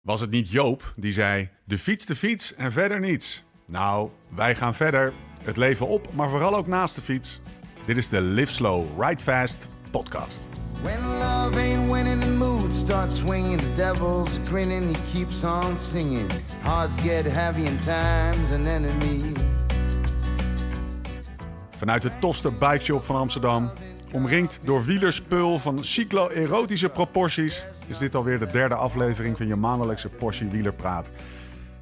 Was het niet Joop die zei: de fiets, de fiets en verder niets? Nou, wij gaan verder. Het leven op, maar vooral ook naast de fiets. Dit is de Live Slow, Ride Fast podcast. When love ain't winning, the mood starts swinging. The devil's grinning, he keeps on singing. Hearts get heavy and time's an enemy. Vanuit de tofste bikeshop van Amsterdam, omringd door wielerspul van cyclo-erotische proporties, is dit alweer de derde aflevering van je maandelijkse portie wielerpraat.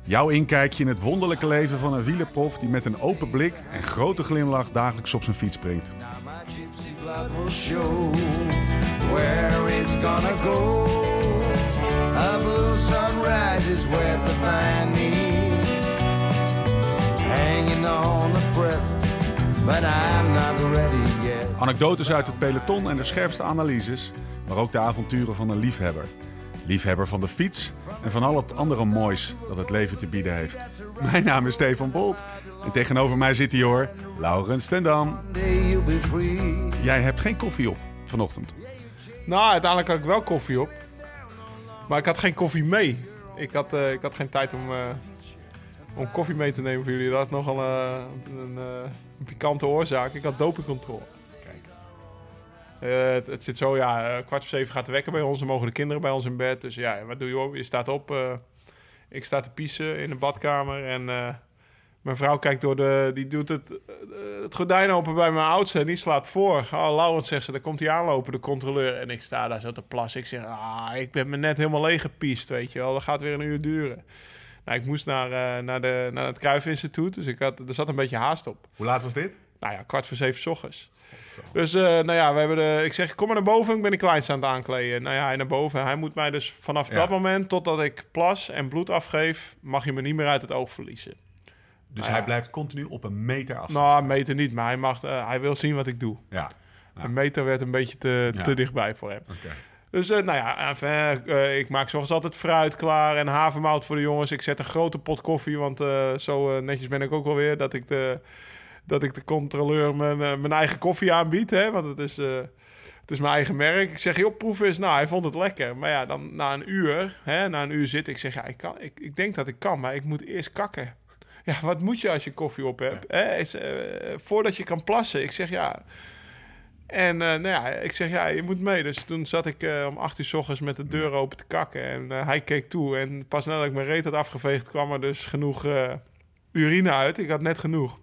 Jouw inkijkje in het wonderlijke leven van een wielerprof die met een open blik en grote glimlach dagelijks op zijn fiets springt. Hanging on the but I'm not ready. Anekdotes uit het peloton en de scherpste analyses, maar ook de avonturen van een liefhebber. Liefhebber van de fiets en van al het andere moois dat het leven te bieden heeft. Mijn naam is Stefan Bolt en tegenover mij zit hij hoor, Laurens ten Dam. Day you'll be free. Jij hebt geen koffie op vanochtend. Nou, uiteindelijk had ik wel koffie op. Maar ik had geen koffie mee. Ik had, eh, ik had geen tijd om, eh, om koffie mee te nemen voor jullie. Dat had nogal eh, een, een pikante oorzaak. Ik had dopingcontrole. Eh, het, zit zo, ja, eh, kwart voor zeven gaat de wekker bij ons. Dan mogen de kinderen bij ons in bed. Dus ja, wat doe je op? Je staat op. eh, ik sta te piezen in de badkamer. En mijn vrouw kijkt door de... Die doet het, het gordijn open bij mijn oudste. En die slaat voor. Oh, Laurens zegt ze, daar komt hij aanlopen, de controleur. En ik sta daar zo te plassen. Ik zeg, ah, ik ben me net helemaal leeg gepiest, weet je wel. Dat gaat weer een uur duren. Nou, ik moest naar, naar, de, naar het Kruifinstituut. Dus ik had, er zat een beetje haast op. Hoe laat was dit? Nou ja, kwart voor zeven 's ochtends. Dus eh, nou ja, we hebben de, ik zeg, kom maar naar boven, ik ben de kleinste aan het aankleden. Nou ja, hij naar boven. Hij moet mij dus vanaf Ja. dat moment totdat ik plas en bloed afgeef, mag je me niet meer uit het oog verliezen. Dus Ah, hij ja. blijft continu op een meter af. Nou, een meter niet, maar hij, mag, eh, hij wil zien wat ik doe. Ja, Ja. Een meter werd een beetje te, te dichtbij voor hem. oké. Dus eh, nou ja, ik maak zoals altijd fruit klaar en havermout voor de jongens. Ik zet een grote pot koffie, want zo netjes ben ik ook wel weer dat ik de, dat ik de controleur mijn, eh, mijn eigen koffie aanbied. Hè, want het is, eh, het is mijn eigen merk. Ik zeg, joh, proef eens. Nou, hij vond het lekker. Maar ja, dan na een uur, hè, na een uur zit ik zeg, ja, ik, kan, ik, ik denk dat ik kan, maar ik moet eerst kakken. Ja, wat moet je als je koffie op hebt? Hè? Is, eh, voordat je kan plassen. Ik zeg, ja, en nou ja, ik zeg, ja, je moet mee. Dus toen zat ik om acht uur s ochtends met de deur open te kakken. En hij keek toe. En pas nadat ik mijn reet had afgeveegd, kwam er dus genoeg urine uit. Ik had net genoeg.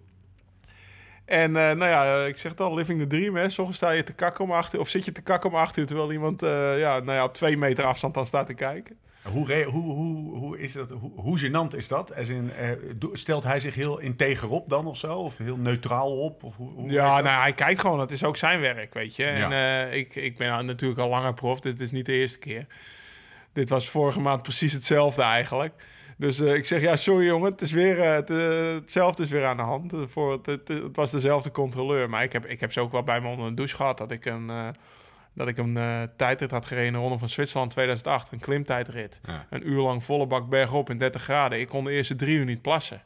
En eh, nou ja, ik zeg het al, living the dream. Hè. Soms sta je te kakken om acht uur, of zit je te kakken om acht uur... terwijl iemand eh, ja, nou ja, op twee meter afstand dan staat te kijken. Hoe, hoe, hoe, hoe, is dat, hoe, hoe gênant is dat? In, eh, stelt hij zich heel integer op dan of zo? Of heel neutraal op? Of hoe, hoe Ja, nou, hij kijkt gewoon. Het is ook zijn werk, weet je. En eh, ik, ik ben natuurlijk al langer prof. Dit is niet de eerste keer. Dit was vorige maand precies hetzelfde eigenlijk. Dus eh, ik zeg, ja, sorry jongen, het is weer eh, het, eh, hetzelfde is weer aan de hand. Voor het, het, het was dezelfde controleur. Maar ik heb, ik heb ze ook wel bij me onder een douche gehad... dat ik een, dat ik een tijdrit had gereden... in de Ronde van Zwitserland 2008. Een klimtijdrit. Ja. Een uur lang volle bak bergop in 30 graden. Ik kon de eerste drie uur niet plassen.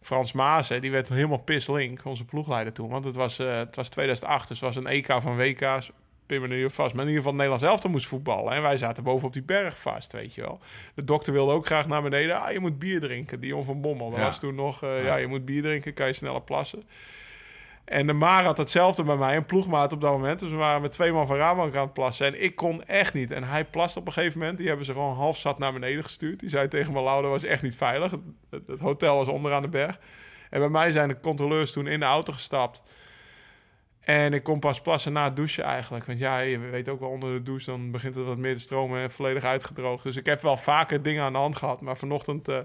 Frans Maas, hè, die werd helemaal pislink, onze ploegleider toen. Want het was, het was 2008, dus het was een EK van WK's. Pin me nu vast. Maar in ieder geval het Nederlands elftal moest voetballen. En wij zaten boven op die berg vast, weet je wel. De dokter wilde ook graag naar beneden. Ah, je moet bier drinken. Dion van Bommel. Dat Ja. was toen nog, eh, Ja. ja. je moet bier drinken, kan je sneller plassen. En de Maar had hetzelfde bij mij, een ploegmaat op dat moment. Dus we waren met twee man van Rabank aan het plassen. En ik kon echt niet. En hij plast op een gegeven moment. Die hebben ze gewoon half zat naar beneden gestuurd. Die zei tegen me, Lau, dat was echt niet veilig. Het, het, het hotel was onderaan de berg. En bij mij zijn de controleurs toen in de auto gestapt. En ik kon pas plassen na het douchen eigenlijk. Want ja, je weet ook wel, onder de douche dan begint het wat meer te stromen en volledig uitgedroogd. Dus ik heb wel vaker dingen aan de hand gehad. Maar vanochtend... eh,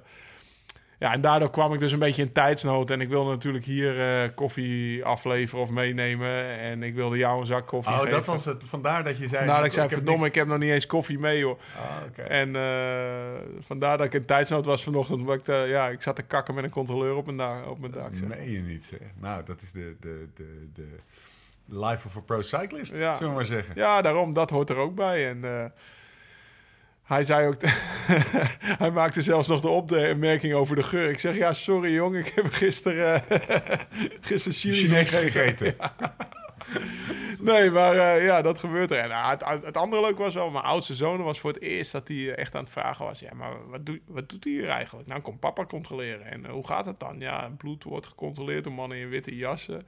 ja, en daardoor kwam ik dus een beetje in tijdsnood. En ik wilde natuurlijk hier eh, koffie afleveren of meenemen. En ik wilde jou een zak koffie Oh, geven. dat was het. Vandaar dat je zei... Nou, dat ik zei, verdomme, niks- ik heb nog niet eens koffie mee, joh. Ah, oké. En eh, vandaar dat ik in tijdsnood was vanochtend. Omdat ik, ja, ik zat te kakken met een controleur op mijn, dak, op mijn dak. zeg. meen je niet, zeg. Nou, dat is de, de, de, de life of a pro cyclist, Ja. zullen we maar zeggen. Ja, daarom, dat hoort er ook bij. En eh, hij zei ook, hij maakte zelfs nog de opmerking over de geur. Ik zeg, ja, sorry jong, ik heb gisteren, uh, gisteren chili Chinees gegeten. Nee, maar eh, ja, dat gebeurt er. En uh, het, het, andere leuk was wel, mijn oudste zoon was voor het eerst dat hij echt aan het vragen was. Ja, maar wat, doe, wat doet hij hier eigenlijk? Nou, komt papa controleren. En hoe gaat het dan? Ja, bloed wordt gecontroleerd door mannen in witte jassen.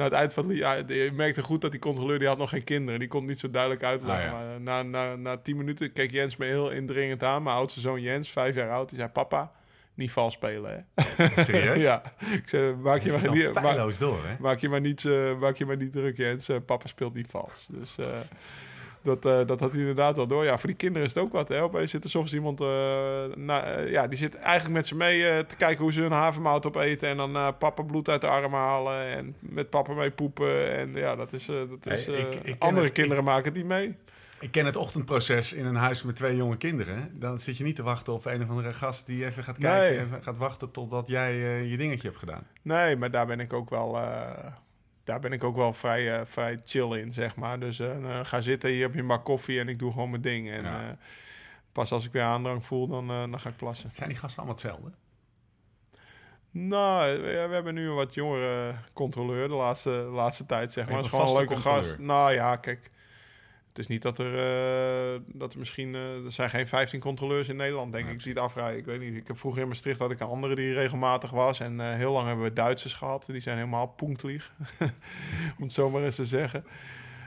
Nou, het eind van het ja, je merkte goed dat die controleur, die had nog geen kinderen. Die kon het niet zo duidelijk uitleggen. Ah, ja. Maar na, na, na tien minuten keek Jens me heel indringend aan. Mijn oudste zoon Jens, vijf jaar oud, die zei, papa, niet vals spelen, hè? Serieus? ja. Ik zei, maak je, Je maar niet, maak, door, hè? maak, je maar niet, eh, maak je maar niet druk, Jens. Eh, papa speelt niet vals. Dus eh, dat, eh, dat had hij inderdaad wel door. Ja, voor die kinderen is het ook wat, hè? Opeens zit er soms iemand... eh, na, eh, ja, die zit eigenlijk met ze mee te kijken hoe ze hun havermout opeten... en dan papa bloed uit de armen halen en met papa mee poepen. En ja, dat is... dat is ik- ik andere het- kinderen maken die mee. Ik ken het ochtendproces in een huis met twee jonge kinderen. Dan zit je niet te wachten op een of andere gast die even gaat kijken... Nee. en gaat wachten totdat jij je dingetje hebt gedaan. Nee, maar daar ben ik ook wel, daar ben ik ook wel vrij, eh, vrij chill in, zeg maar. Dus eh, ga zitten, hier heb je een bak koffie en ik doe gewoon mijn ding. En Ja. pas als ik weer aandrang voel, dan, dan ga ik plassen. Zijn die gasten allemaal hetzelfde? Nou, we, we hebben nu een wat jongere controleur de laatste, laatste tijd, zeg Je maar. Het is gewoon een leuke gast. Nou ja, kijk. Het is niet dat er, eh, dat er misschien... eh, er zijn geen 15 controleurs in Nederland, denk ik. Die het afrijden. Ik weet niet. Ik heb vroeger in Maastricht had ik een andere die regelmatig was. En eh, heel lang hebben we Duitsers gehad. Die zijn helemaal punktlieg. Om het zo maar eens te zeggen.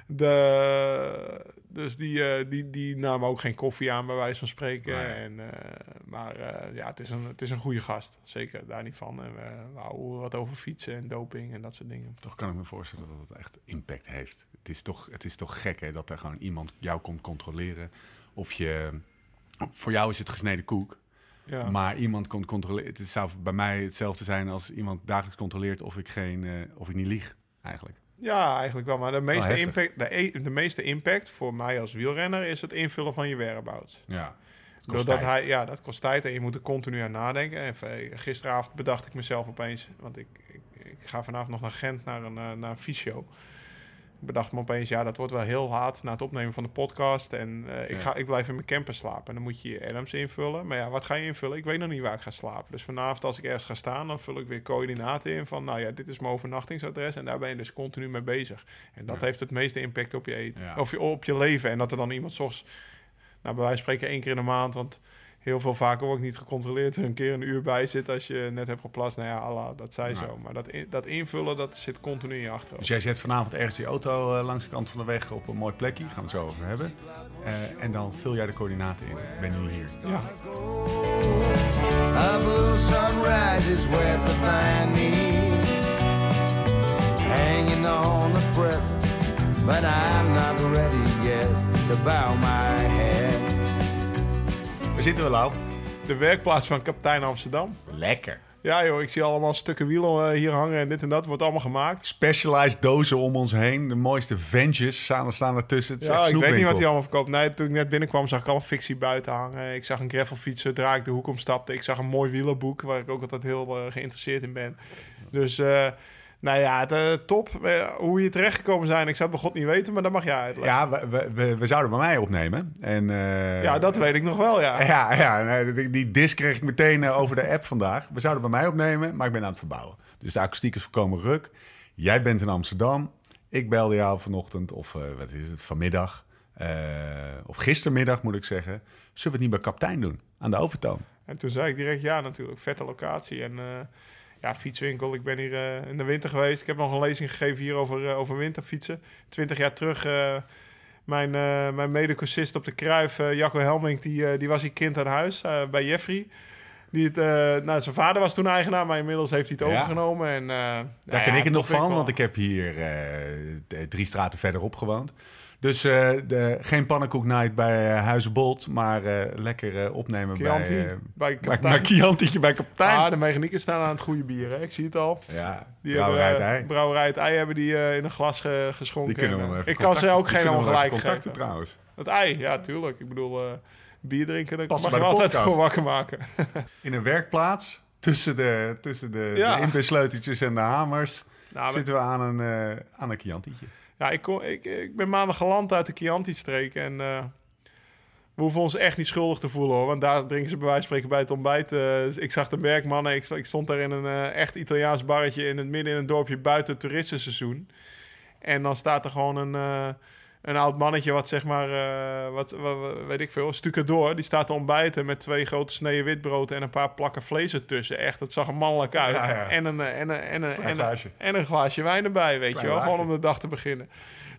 De, dus die, eh, die, die namen ook geen koffie aan, bij wijze van spreken. Nee. En, eh, maar eh, ja, het is, een, het is een goede gast. Zeker, daar niet van. En we, we houden wat over fietsen en doping en dat soort dingen. Toch kan ik me voorstellen dat het echt impact heeft. Het is toch, het is toch gek hè, dat er gewoon iemand jou komt controleren. Of je... Voor jou is het gesneden koek. Ja. Maar iemand komt controleren. Het zou bij mij hetzelfde zijn als iemand dagelijks controleert of ik, geen, of ik niet lieg, eigenlijk. Ja, eigenlijk wel. Maar de meeste, impact, de, e- de meeste impact voor mij als wielrenner is het invullen van je whereabouts. Ja. Doordat hij, ja, dat kost tijd en je moet er continu aan nadenken. En gisteravond bedacht ik mezelf opeens, want ik, ik, ik ga vanavond nog naar Gent naar een, eh, naar een fysio. Ik bedacht me opeens, ja, dat wordt wel heel laat na het opnemen van de podcast. En eh, ik, Ja. ga, ik blijf in mijn camper slapen. En dan moet je je Adams invullen. Maar ja, wat ga je invullen? Ik weet nog niet waar ik ga slapen. Dus vanavond als ik ergens ga staan, dan vul ik weer coördinaten in van, nou ja, dit is mijn overnachtingsadres. En daar ben je dus continu mee bezig. En dat Ja. heeft het meeste impact op je eten. Ja. Of je, op je leven. En dat er dan iemand soms, nou bij wijze van spreken één keer in de maand, want heel veel vaker word ik niet gecontroleerd. Er een keer een uur bij zit als je net hebt geplast. Nou ja, Allah, dat zei zo. Maar dat, in- dat invullen, dat zit continu in je Dus achterhoofd. jij zet vanavond ergens die auto eh, langs de kant van de weg op een mooi plekje. Gaan we het zo over hebben. Eh, en dan vul jij de coördinaten in. Ik ben nu hier. Ja. A blue sunrise is where to find me. Hanging on the breath, but I'm not ready yet to bow my head. Waar zitten we, Lau? De werkplaats van kapitein Amsterdam. Lekker. Ja joh, ik zie allemaal stukken wielen eh, hier hangen en dit en dat. Wordt allemaal gemaakt. Specialized dozen om ons heen. De mooiste Venges staan, staan ertussen. Het is Ja, echt ik weet niet wat hij allemaal verkoopt. Nee, toen ik net binnenkwam zag ik allemaal fictie buiten hangen. Ik zag een gravelfiets zodra ik de hoek omstapte. Ik zag een mooi wielerboek waar ik ook altijd heel eh, geïnteresseerd in ben. Dus, eh, nou ja, het, top. Eh, hoe je terechtgekomen zijn, ik zou het bij God niet weten, maar dat mag jij uitleggen. Ja, we, we, we, zouden bij mij opnemen. En, eh, Ja, dat weet ik nog wel, ja. Ja, ja die- die disc kreeg ik meteen eh, over de app vandaag. We zouden bij mij opnemen, maar ik ben aan het verbouwen. Dus de akoestiek is voorkomen ruk. Jij bent in Amsterdam. Ik belde jou vanochtend, of wat is het, vanmiddag. eh, of gistermiddag moet ik zeggen. Zullen we het niet bij kaptein doen? Aan de overtoom. En toen zei ik direct ja natuurlijk. Vette locatie. En ja, fietswinkel. Ik ben hier eh, in de winter geweest. Ik heb nog een lezing gegeven hier over, eh, over winterfietsen. Twintig jaar terug... eh, mijn, mijn medecursist op de Kruif, Jacco Helming, die, die was hier kind aan huis bij Jeffrey. Die het, nou, zijn vader was toen eigenaar, maar inmiddels heeft hij het Ja. overgenomen. En, Daar nou ken ja, ik het nog van, want ik heb hier drie straten verderop gewoond. Dus eh, de, geen pannenkoeknight bij uh, Huizen Bolt, maar eh, lekker eh, opnemen Chianti, bij, eh, bij kapitein. bij Chiantietje bij kapitein. Ah, de mechanieken staan aan het goede bier, hè? ik zie het al. ja, Die brouwerij het hebben, eh, ei. brouwerij het ei hebben die eh, in een glas ge- geschonken. Die kunnen we eh, even Ik kan ze ook die geen ongelijk contacten geven. trouwens. Het ei, ja, tuurlijk. Ik bedoel, eh, bier drinken, daar Past mag je altijd voor wakker maken. In een werkplaats, tussen de, tussen de, Ja. de en de hamers, Nou, zitten we aan een, eh aan een Chiantietje. Ja, ik, ik, ik ben maandag geland uit de Chianti-streek en eh, we hoeven ons echt niet schuldig te voelen hoor. Want daar drinken ze bij wijze van spreken bij het ontbijt. eh, ik zag de merkmannen, ik, ik stond daar in een eh, echt Italiaans barretje in het midden in een dorpje buiten het toeristenseizoen. En dan staat er gewoon een, een oud mannetje, wat zeg maar, eh, wat, weet ik veel, stucadoor. Die staat te ontbijten met twee grote sneden witbrood en een paar plakken vlees ertussen. Echt, het zag er mannelijk uit. Ja, ja. En, een, eh, en, een, en, een, en, een, glaasje. en een glaasje wijn erbij, weet Klein je wel. Gewoon om de dag te beginnen.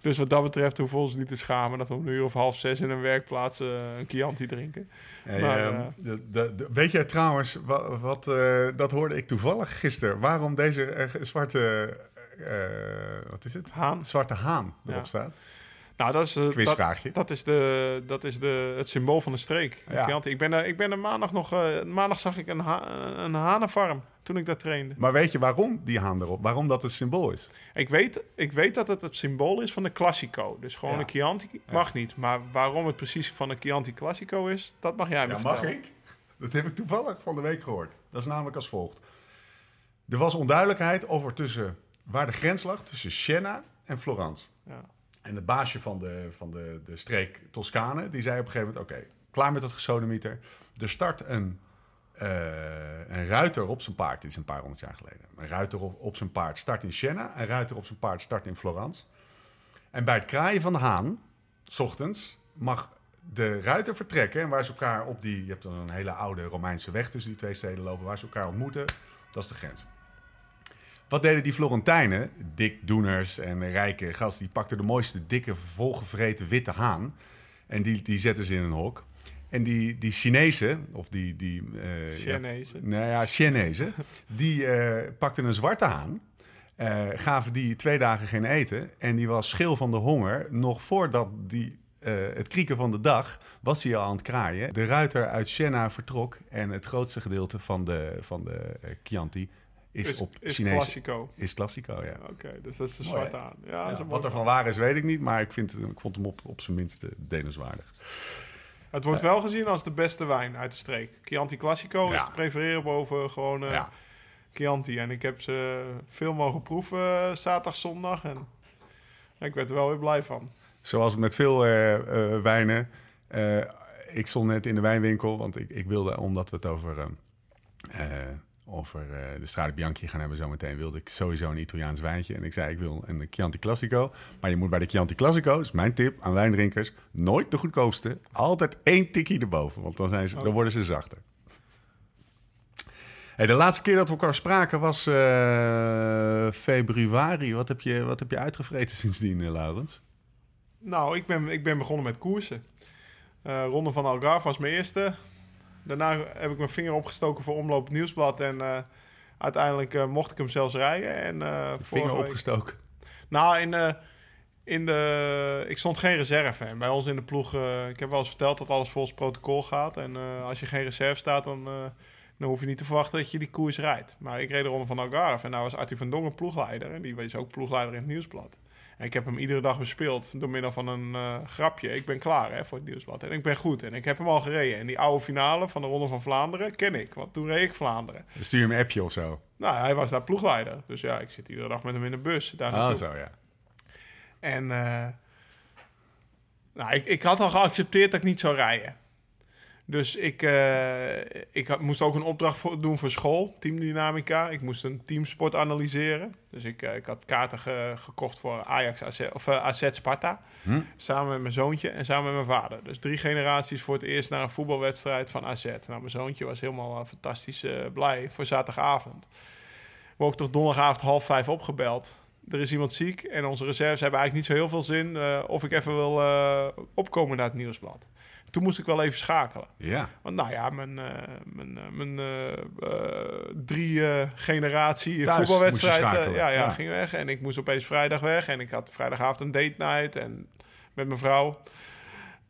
Dus wat dat betreft hoeven we ons niet te schamen dat we om een uur of half zes in een werkplaats eh, een Chianti drinken. Hey, Maar, ehm, eh, de- de- de- weet jij trouwens, wat, wat eh, dat hoorde ik toevallig gisteren, waarom deze eh, zwarte, eh, wat is het? Haan. Zwarte haan erop Ja. staat? Nou, dat is, eh, dat, dat is, de, dat is de, het symbool van de streek. Ja. Ik ben er, ik ben er maandag nog... eh, maandag zag ik een, ha een hanenfarm toen ik daar trainde. Maar weet je waarom die haan erop? Waarom dat het symbool is? Ik weet, ik weet dat het het symbool is van de Classico. Dus gewoon Ja. een Chianti mag niet. Maar waarom het precies van een Chianti Classico is, dat mag jij me Ja, mag ik? Dat heb ik toevallig van de week gehoord. Dat is namelijk als volgt. Er was onduidelijkheid over tussen, waar de grens lag tussen Siena en Florence. Ja. En het baasje van de, van de, de streek Toscane, die zei op een gegeven moment... oké, klaar met dat gesodemieter. Er start een, eh, een ruiter op zijn paard. Dit is een paar honderd jaar geleden. Een ruiter op, op zijn paard start in Siena. Een ruiter op zijn paard start in Florence. En bij het kraaien van de haan, s ochtends, mag de ruiter vertrekken. En waar ze elkaar op die... Je hebt dan een hele oude Romeinse weg tussen die twee steden lopen. Waar ze elkaar ontmoeten, dat is de grens. Wat deden die Florentijnen, dikdoeners en rijke gasten, die pakten de mooiste, dikke, volgevreten witte haan. En die, die zetten ze in een hok. En die, die Chinezen, of die... die eh, Chinezen. Ja, nou ja, Chinezen, die eh, pakten een zwarte haan. eh, gaven die twee dagen geen eten. En die was schil van de honger. Nog voordat die, het krieken van de dag was hij al aan het kraaien. De ruiter uit Siena vertrok. En het grootste gedeelte van de, van de Chianti is, Is, op is Chinees. Classico. Is Classico, ja. Oké, dus dat is een zwarte aan. Ja, wat er van waar is, weet ik niet. Maar ik, vind, het- ik vond hem op, op zijn minst eh, denenswaardig. Het wordt wel gezien als de beste wijn uit de streek. Chianti Classico Ja. is te prefereren boven gewoon eh, ja. Chianti. En ik heb ze veel mogen proeven eh, zaterdag, zondag. En ik werd er wel weer blij van. Zoals met veel eh, eh, wijnen. eh, ik stond net in de wijnwinkel, want ik, ik wilde, omdat we het over, eh, eh, over eh, de Strade Bianchi gaan hebben zometeen, wilde ik sowieso een Italiaans wijntje. En ik zei, ik wil een Chianti Classico. Maar je moet bij de Chianti Classico, dat is mijn tip aan wijndrinkers, nooit de goedkoopste. Altijd één tikkie erboven, want dan, zijn ze, dan worden ze zachter. Hey, de laatste keer dat we elkaar spraken was eh, februari. Wat heb, je, wat heb je uitgevreten sindsdien, eh, Laurens? Nou, ik ben, ik ben begonnen met koersen. Ronde van Algarve was mijn eerste. Daarna heb ik mijn vinger opgestoken voor Omloop Nieuwsblad. En eh, uiteindelijk eh, mocht ik hem zelfs rijden. En, eh, Vinger week- opgestoken. Nou, in de, in de, ik stond geen reserve. En bij ons in de ploeg, ik heb wel eens verteld dat alles volgens protocol gaat. En als je geen reserve staat, dan, dan hoef je niet te verwachten dat je die koers rijdt. Maar ik reed de ronde van Algarve en daar was Arthur van Dongen ploegleider. En die was ook ploegleider in het Nieuwsblad. En ik heb hem iedere dag bespeeld door middel van een eh, grapje. Ik ben klaar hè, voor het Nieuwsblad. En ik ben goed. En ik heb hem al gereden. En die oude finale van de Ronde van Vlaanderen ken ik. Want toen reed ik Vlaanderen. Dan stuur je hem een appje of zo. Nou, hij was daar ploegleider. Dus ja, ik zit iedere dag met hem in de bus. Daar Ah, naartoe. zo ja. En eh, nou, ik, ik had al geaccepteerd dat ik niet zou rijden. Dus ik, eh, ik had, moest ook een opdracht voor, doen voor school, teamdynamica. Ik moest een teamsport analyseren. Dus ik, eh, ik had kaarten ge- gekocht voor Ajax AZ, of eh, AZ Sparta. Hm? Samen met mijn zoontje en samen met mijn vader. Dus drie generaties voor het eerst naar een voetbalwedstrijd van AZ. Nou, mijn zoontje was helemaal fantastisch blij voor zaterdagavond. We ook toch donderdagavond half vijf opgebeld. Er is iemand ziek en onze reserves hebben eigenlijk niet zo heel veel zin of ik even wil opkomen naar het nieuwsblad. Toen moest ik wel even schakelen. Ja. Want nou ja, mijn, eh, mijn, eh, mijn eh, drie generatie Thuis voetbalwedstrijd ja, ja, ja. ging weg. En ik moest opeens vrijdag weg. En ik had vrijdagavond een date night en met mijn vrouw.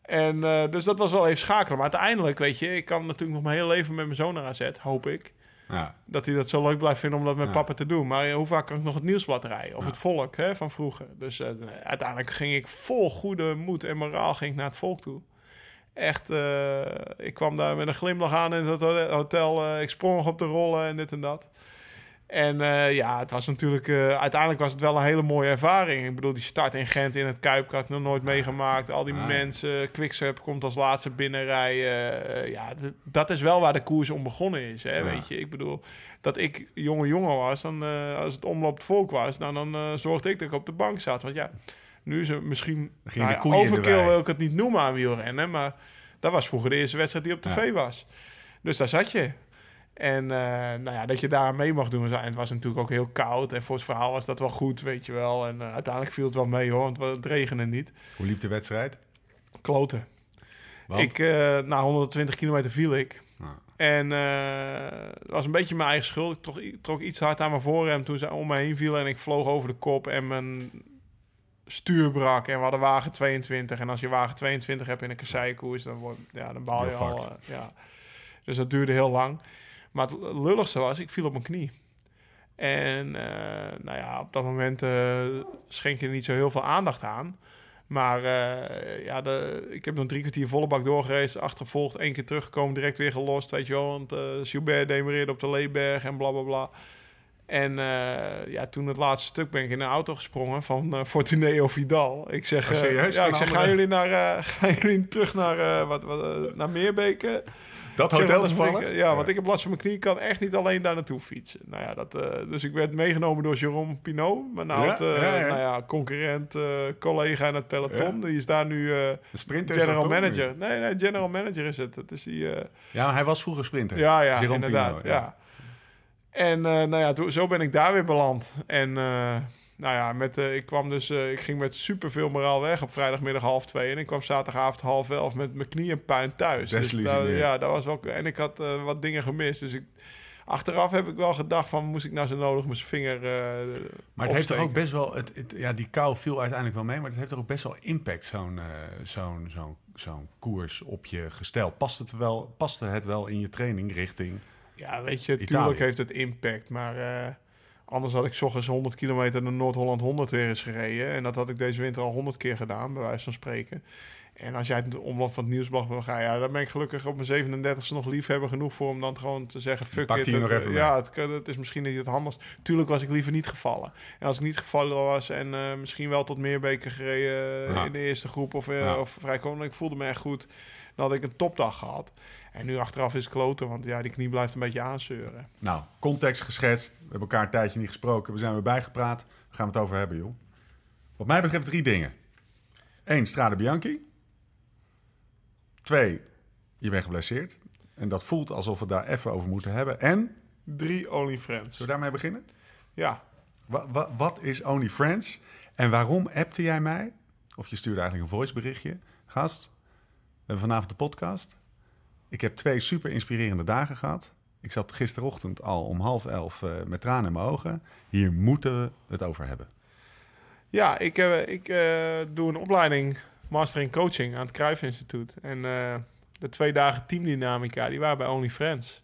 En dus dat was wel even schakelen. Maar uiteindelijk, weet je, ik kan natuurlijk nog mijn hele leven met mijn zoon naar AZ, hoop ik. ja. Dat hij dat zo leuk blijft vinden om dat met Ja. papa te doen. Maar hoe vaak kan ik nog het nieuwsblad rijden? Of het volk hè, van vroeger. Dus uiteindelijk ging ik vol goede moed en moraal ging ik naar het volk toe. Echt, eh, ik kwam daar met een glimlach aan in het hotel. eh, ik sprong op de rollen en dit en dat. En eh, ja, het was natuurlijk... uiteindelijk was het wel een hele mooie ervaring. Ik bedoel, die start in Gent in het Kuip had ik nog nooit meegemaakt. Al die Ah. mensen, Quickstep komt als laatste binnenrijden. Ja, dat is wel waar de koers om begonnen is, hè, Ja. weet je. Ik bedoel, dat ik jonge jongen was, dan, als het omloop het volk was... Nou, dan zorgde ik dat ik op de bank zat. Want ja, nu is het misschien... Nou de overkill wil ik het niet noemen aan wielrennen, maar... Dat was vroeger de eerste wedstrijd die op tv was. Dus daar zat je. En eh, nou ja, dat je daar mee mag doen. En het was natuurlijk ook heel koud. En voor het verhaal was dat wel goed, weet je wel. En eh, uiteindelijk viel het wel mee hoor, want het regende niet. Hoe liep de wedstrijd? Kloten. Want? Ik, eh, na 120 kilometer viel ik. Ja. En het was een beetje mijn eigen schuld. Ik trok, iets hard aan mijn voorrem toen ze om me heen vielen. En ik vloog over de kop en mijn stuur brak. En we hadden wagen 22. En als je wagen 22 hebt in een kasseienkoers, dan, wordt, ja, dan baal je You're al. eh, ja. Dus dat duurde heel lang. Maar het lulligste was, ik viel op mijn knie. En eh, nou ja, op dat moment eh, schenk je er niet zo heel veel aandacht aan. Maar ja, de, ik heb nog drie kwartier volle bak doorgereisd, achtervolgd, één keer teruggekomen, direct weer gelost, weet je wel. Want Gilbert demereerde op de Leeberg en bla bla bla. En eh, ja, toen het laatste stuk ben ik in een auto gesprongen van eh Fortuneo Vidal. Ik zeg, Oh, eh, serieus? ja, ik zeg, gaan jullie, naar, gaan jullie terug naar, wat, wat, naar Meerbeke? Dat hotel toevallig? ik- ja, want ik heb last van mijn knie. Ik kan echt niet alleen daar naartoe fietsen. Nou ja, dat, dus ik werd meegenomen door Jérôme Pinot. Mijn Ja, oud, ja, ja. Nou ja, concurrent, collega in het peloton. Die is daar nu sprinter is general dat manager. Nee, nee, general manager is het. Het is die... Ja, hij was vroeger sprinter. ja, ja, Jérôme inderdaad. Pinot, ja. En eh, nou ja, toen, zo ben ik daar weer beland. En eh, nou ja, met, eh, ik kwam dus, ik ging met superveel moraal weg op vrijdagmiddag half twee. En ik kwam zaterdagavond half elf met mijn knieën puin thuis. Dus Desillusioneerd. ja, dat was wel. En ik had wat dingen gemist. Dus ik, achteraf heb ik wel gedacht van, moest ik nou zo nodig mijn vinger. Maar het heeft toch ook best wel... Het, het- ja, die kou viel uiteindelijk wel mee, maar het heeft toch ook best wel impact, zo'n zo'n zo'n zo'n koers op je gestel. Past het, wel, paste het wel in je training richting... Ja, weet je, Italië. tuurlijk heeft het impact. Maar eh, anders had ik ochtends 100 kilometer naar Noord-Holland 100 weer eens gereden. En dat had ik deze winter al 100 keer gedaan, bij wijze van spreken. En als jij het omloop van het nieuwsblad wil gaan, ja, dan ben ik gelukkig op mijn 37e nog liefhebber genoeg voor om dan gewoon te zeggen: fuck it. het, ja, het, is misschien niet het handigst. Tuurlijk was ik liever niet gevallen. En als ik niet gevallen was en eh, misschien wel tot Meerbeke gereden eh, Ja. in de eerste groep of, Ja. of vrij ik voelde me echt goed. Dan had ik een topdag gehad. En nu achteraf is het kloten, want ja, die knie blijft een beetje aanzeuren. Nou, context geschetst. We hebben elkaar een tijdje niet gesproken. We zijn weer bijgepraat. Daar gaan we het over hebben, joh. Wat mij betreft drie dingen. Eén, Strade Bianchi. Twee, je bent geblesseerd. En dat voelt alsof we daar even over moeten hebben. En, Drie Only Friends. zullen we daarmee beginnen? Ja, Wa- wa- wat is Only Friends? En waarom appte jij mij? Of je stuurde eigenlijk een voiceberichtje. Gast, we hebben vanavond de podcast. Ik heb twee super inspirerende dagen gehad. Ik zat gisterochtend al om half elf eh, met tranen in mijn ogen. Hier moeten we het over hebben. ja ik, eh, ik eh, doe een opleiding Master in Coaching aan het Cruijff Instituut. En de twee dagen teamdynamica, die waren bij Only Friends.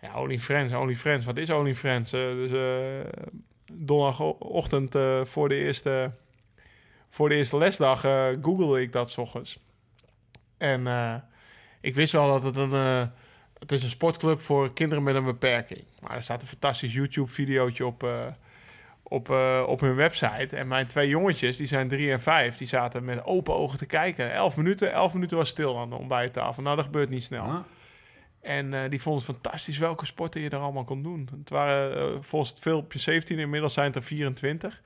Ja, Only Friends, Only Friends. Wat is Only Friends? Dus donderdagochtend voor, de eerste, voor de eerste lesdag googelde ik dat 's ochtends. En ik wist wel dat het een... eh, het is een sportclub voor kinderen met een beperking. Maar er staat een fantastisch YouTube-videootje op, eh, op, eh, op hun website. En mijn twee jongetjes, die zijn drie en vijf, die zaten met open ogen te kijken. Elf minuten, elf minuten was stil aan de ontbijttafel. Nou, dat gebeurt niet snel. Ah, En die vonden het fantastisch welke sporten je er allemaal kon doen. Het waren volgens het filmpje 17, inmiddels zijn het er 24.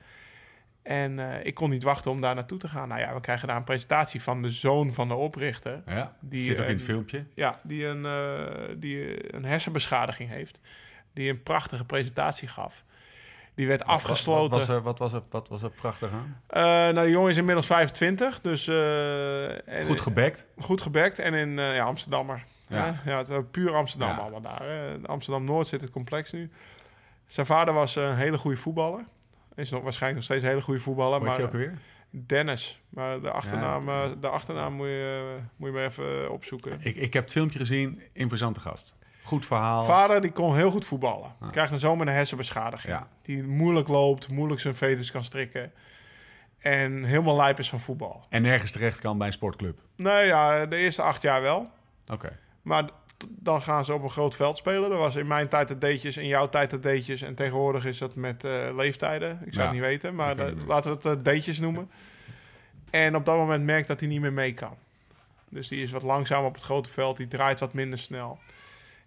En eh, ik kon niet wachten om daar naartoe te gaan. Nou ja, we krijgen daar een presentatie van de zoon van de oprichter. ja, Die, zit ook in eh, het filmpje. Ja, die een, eh, die een hersenbeschadiging heeft. Die een prachtige presentatie gaf. Die werd afgesloten. Wat, was er, wat, was er, wat was er prachtig aan? Eh, nou, de jongen is inmiddels 25, dus... eh, en- Goed gebekt. goed gebekt. En in eh, ja, Amsterdammer. Ja. Ja, het, puur Amsterdam Ja. allemaal daar. hè. Amsterdam-Noord zit het complex nu. Zijn vader was een hele goede voetballer. Is nog, waarschijnlijk nog steeds een hele goede voetballer. Maar ook? Dennis. Maar de achternaam, Ja. eh, de achternaam moet, je, eh, moet je maar even eh, opzoeken. Ik, ik heb het filmpje gezien. Imposante gast. Goed verhaal. Vader die kon heel goed voetballen. Krijgt een zoon met een hersenbeschadiging. Ja. Die moeilijk loopt, moeilijk zijn vetus kan strikken. En helemaal lijp is van voetbal. En nergens terecht kan bij een sportclub. Nee, ja, de eerste acht jaar wel. Oké. Maar dan gaan ze op een groot veld spelen. Dat was in mijn tijd het deetjes, in jouw tijd het deetjes. En tegenwoordig is dat met eh, leeftijden. Ik zou Ja, het niet weten, maar de- laten we het uh, deetjes noemen. En op dat moment merkt dat hij niet meer mee kan. Dus die is wat langzaam op het grote veld. Die draait wat minder snel.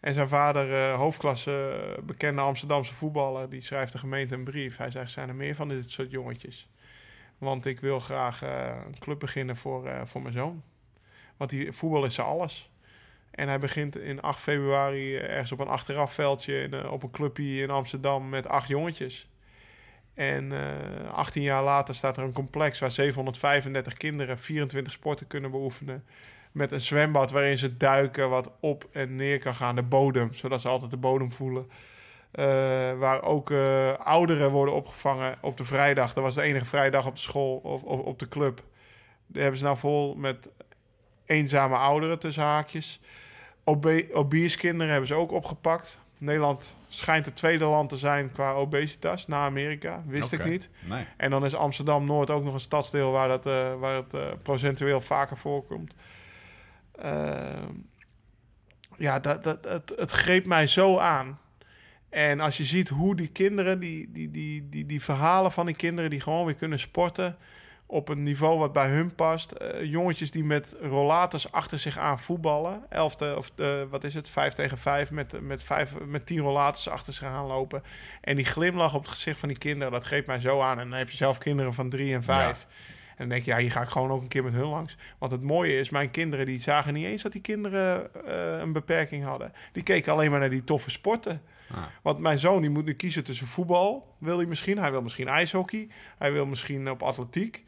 En zijn vader, eh, hoofdklasse, eh, bekende Amsterdamse voetballer, die schrijft de gemeente een brief. Hij zegt, zijn er meer van dit soort jongetjes? Want ik wil graag eh, een club beginnen voor, eh, voor mijn zoon. Want die, voetbal is zijn alles. En hij begint in 8 februari eh, ergens op een achterafveldje in, eh, op een clubje in Amsterdam met acht jongetjes. En eh 18 jaar later staat er een complex waar 735 kinderen 24 sporten kunnen beoefenen. Met een zwembad waarin ze duiken, wat op en neer kan gaan, de bodem, zodat ze altijd de bodem voelen. Waar ook ouderen worden opgevangen op de vrijdag. Dat was de enige vrijdag op de school of, of op de club. Daar hebben ze nou vol met eenzame ouderen tussen haakjes. Obe obese kinderen hebben ze ook opgepakt. Nederland schijnt het tweede land te zijn qua obesitas na Amerika. Wist ik niet. Nee. En dan is Amsterdam-Noord ook nog een stadsdeel waar, dat, eh, waar het eh, procentueel vaker voorkomt. Ehm, ja, dat, dat, het, het greep mij zo aan. En als je ziet hoe die kinderen, die, die, die, die, die verhalen van die kinderen die gewoon weer kunnen sporten op een niveau wat bij hun past. Eh, jongetjes die met rollators achter zich aan voetballen. Elfde of eh, wat is het, vijf tegen vijf met, met, vijf, met tien rollators achter zich aan lopen. En die glimlach op het gezicht van die kinderen, dat greep mij zo aan. En dan heb je zelf kinderen van drie en vijf. En dan denk je, ja, hier ga ik gewoon ook een keer met hun langs. Want het mooie is, mijn kinderen die zagen niet eens dat die kinderen eh, een beperking hadden. Die keken alleen maar naar die toffe sporten. Ah. Want mijn zoon die moet nu kiezen tussen voetbal, wil hij misschien. Hij wil misschien ijshockey. Hij wil misschien op atletiek.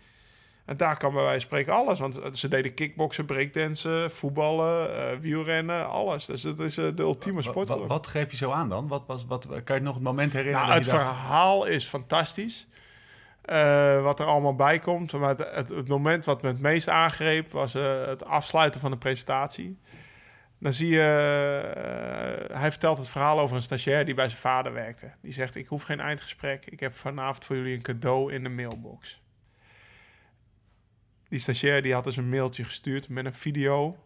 En daar kan bij wijze van spreken alles. Want ze deden kickboksen, breakdansen, voetballen, eh, wielrennen, alles. Dus het is eh, de ultieme sport. wat, wat greep je zo aan dan? Wat, was, wat, kan je nog het moment herinneren? Nou, dat het dacht, verhaal is fantastisch. Eh, wat er allemaal bij komt. Maar het, het, het moment wat me het meest aangreep was eh, het afsluiten van de presentatie. Dan zie je, eh, hij vertelt het verhaal over een stagiair die bij zijn vader werkte. Die zegt: Ik hoef geen eindgesprek. Ik heb vanavond voor jullie een cadeau in de mailbox. Die stagiair die had dus een mailtje gestuurd met een video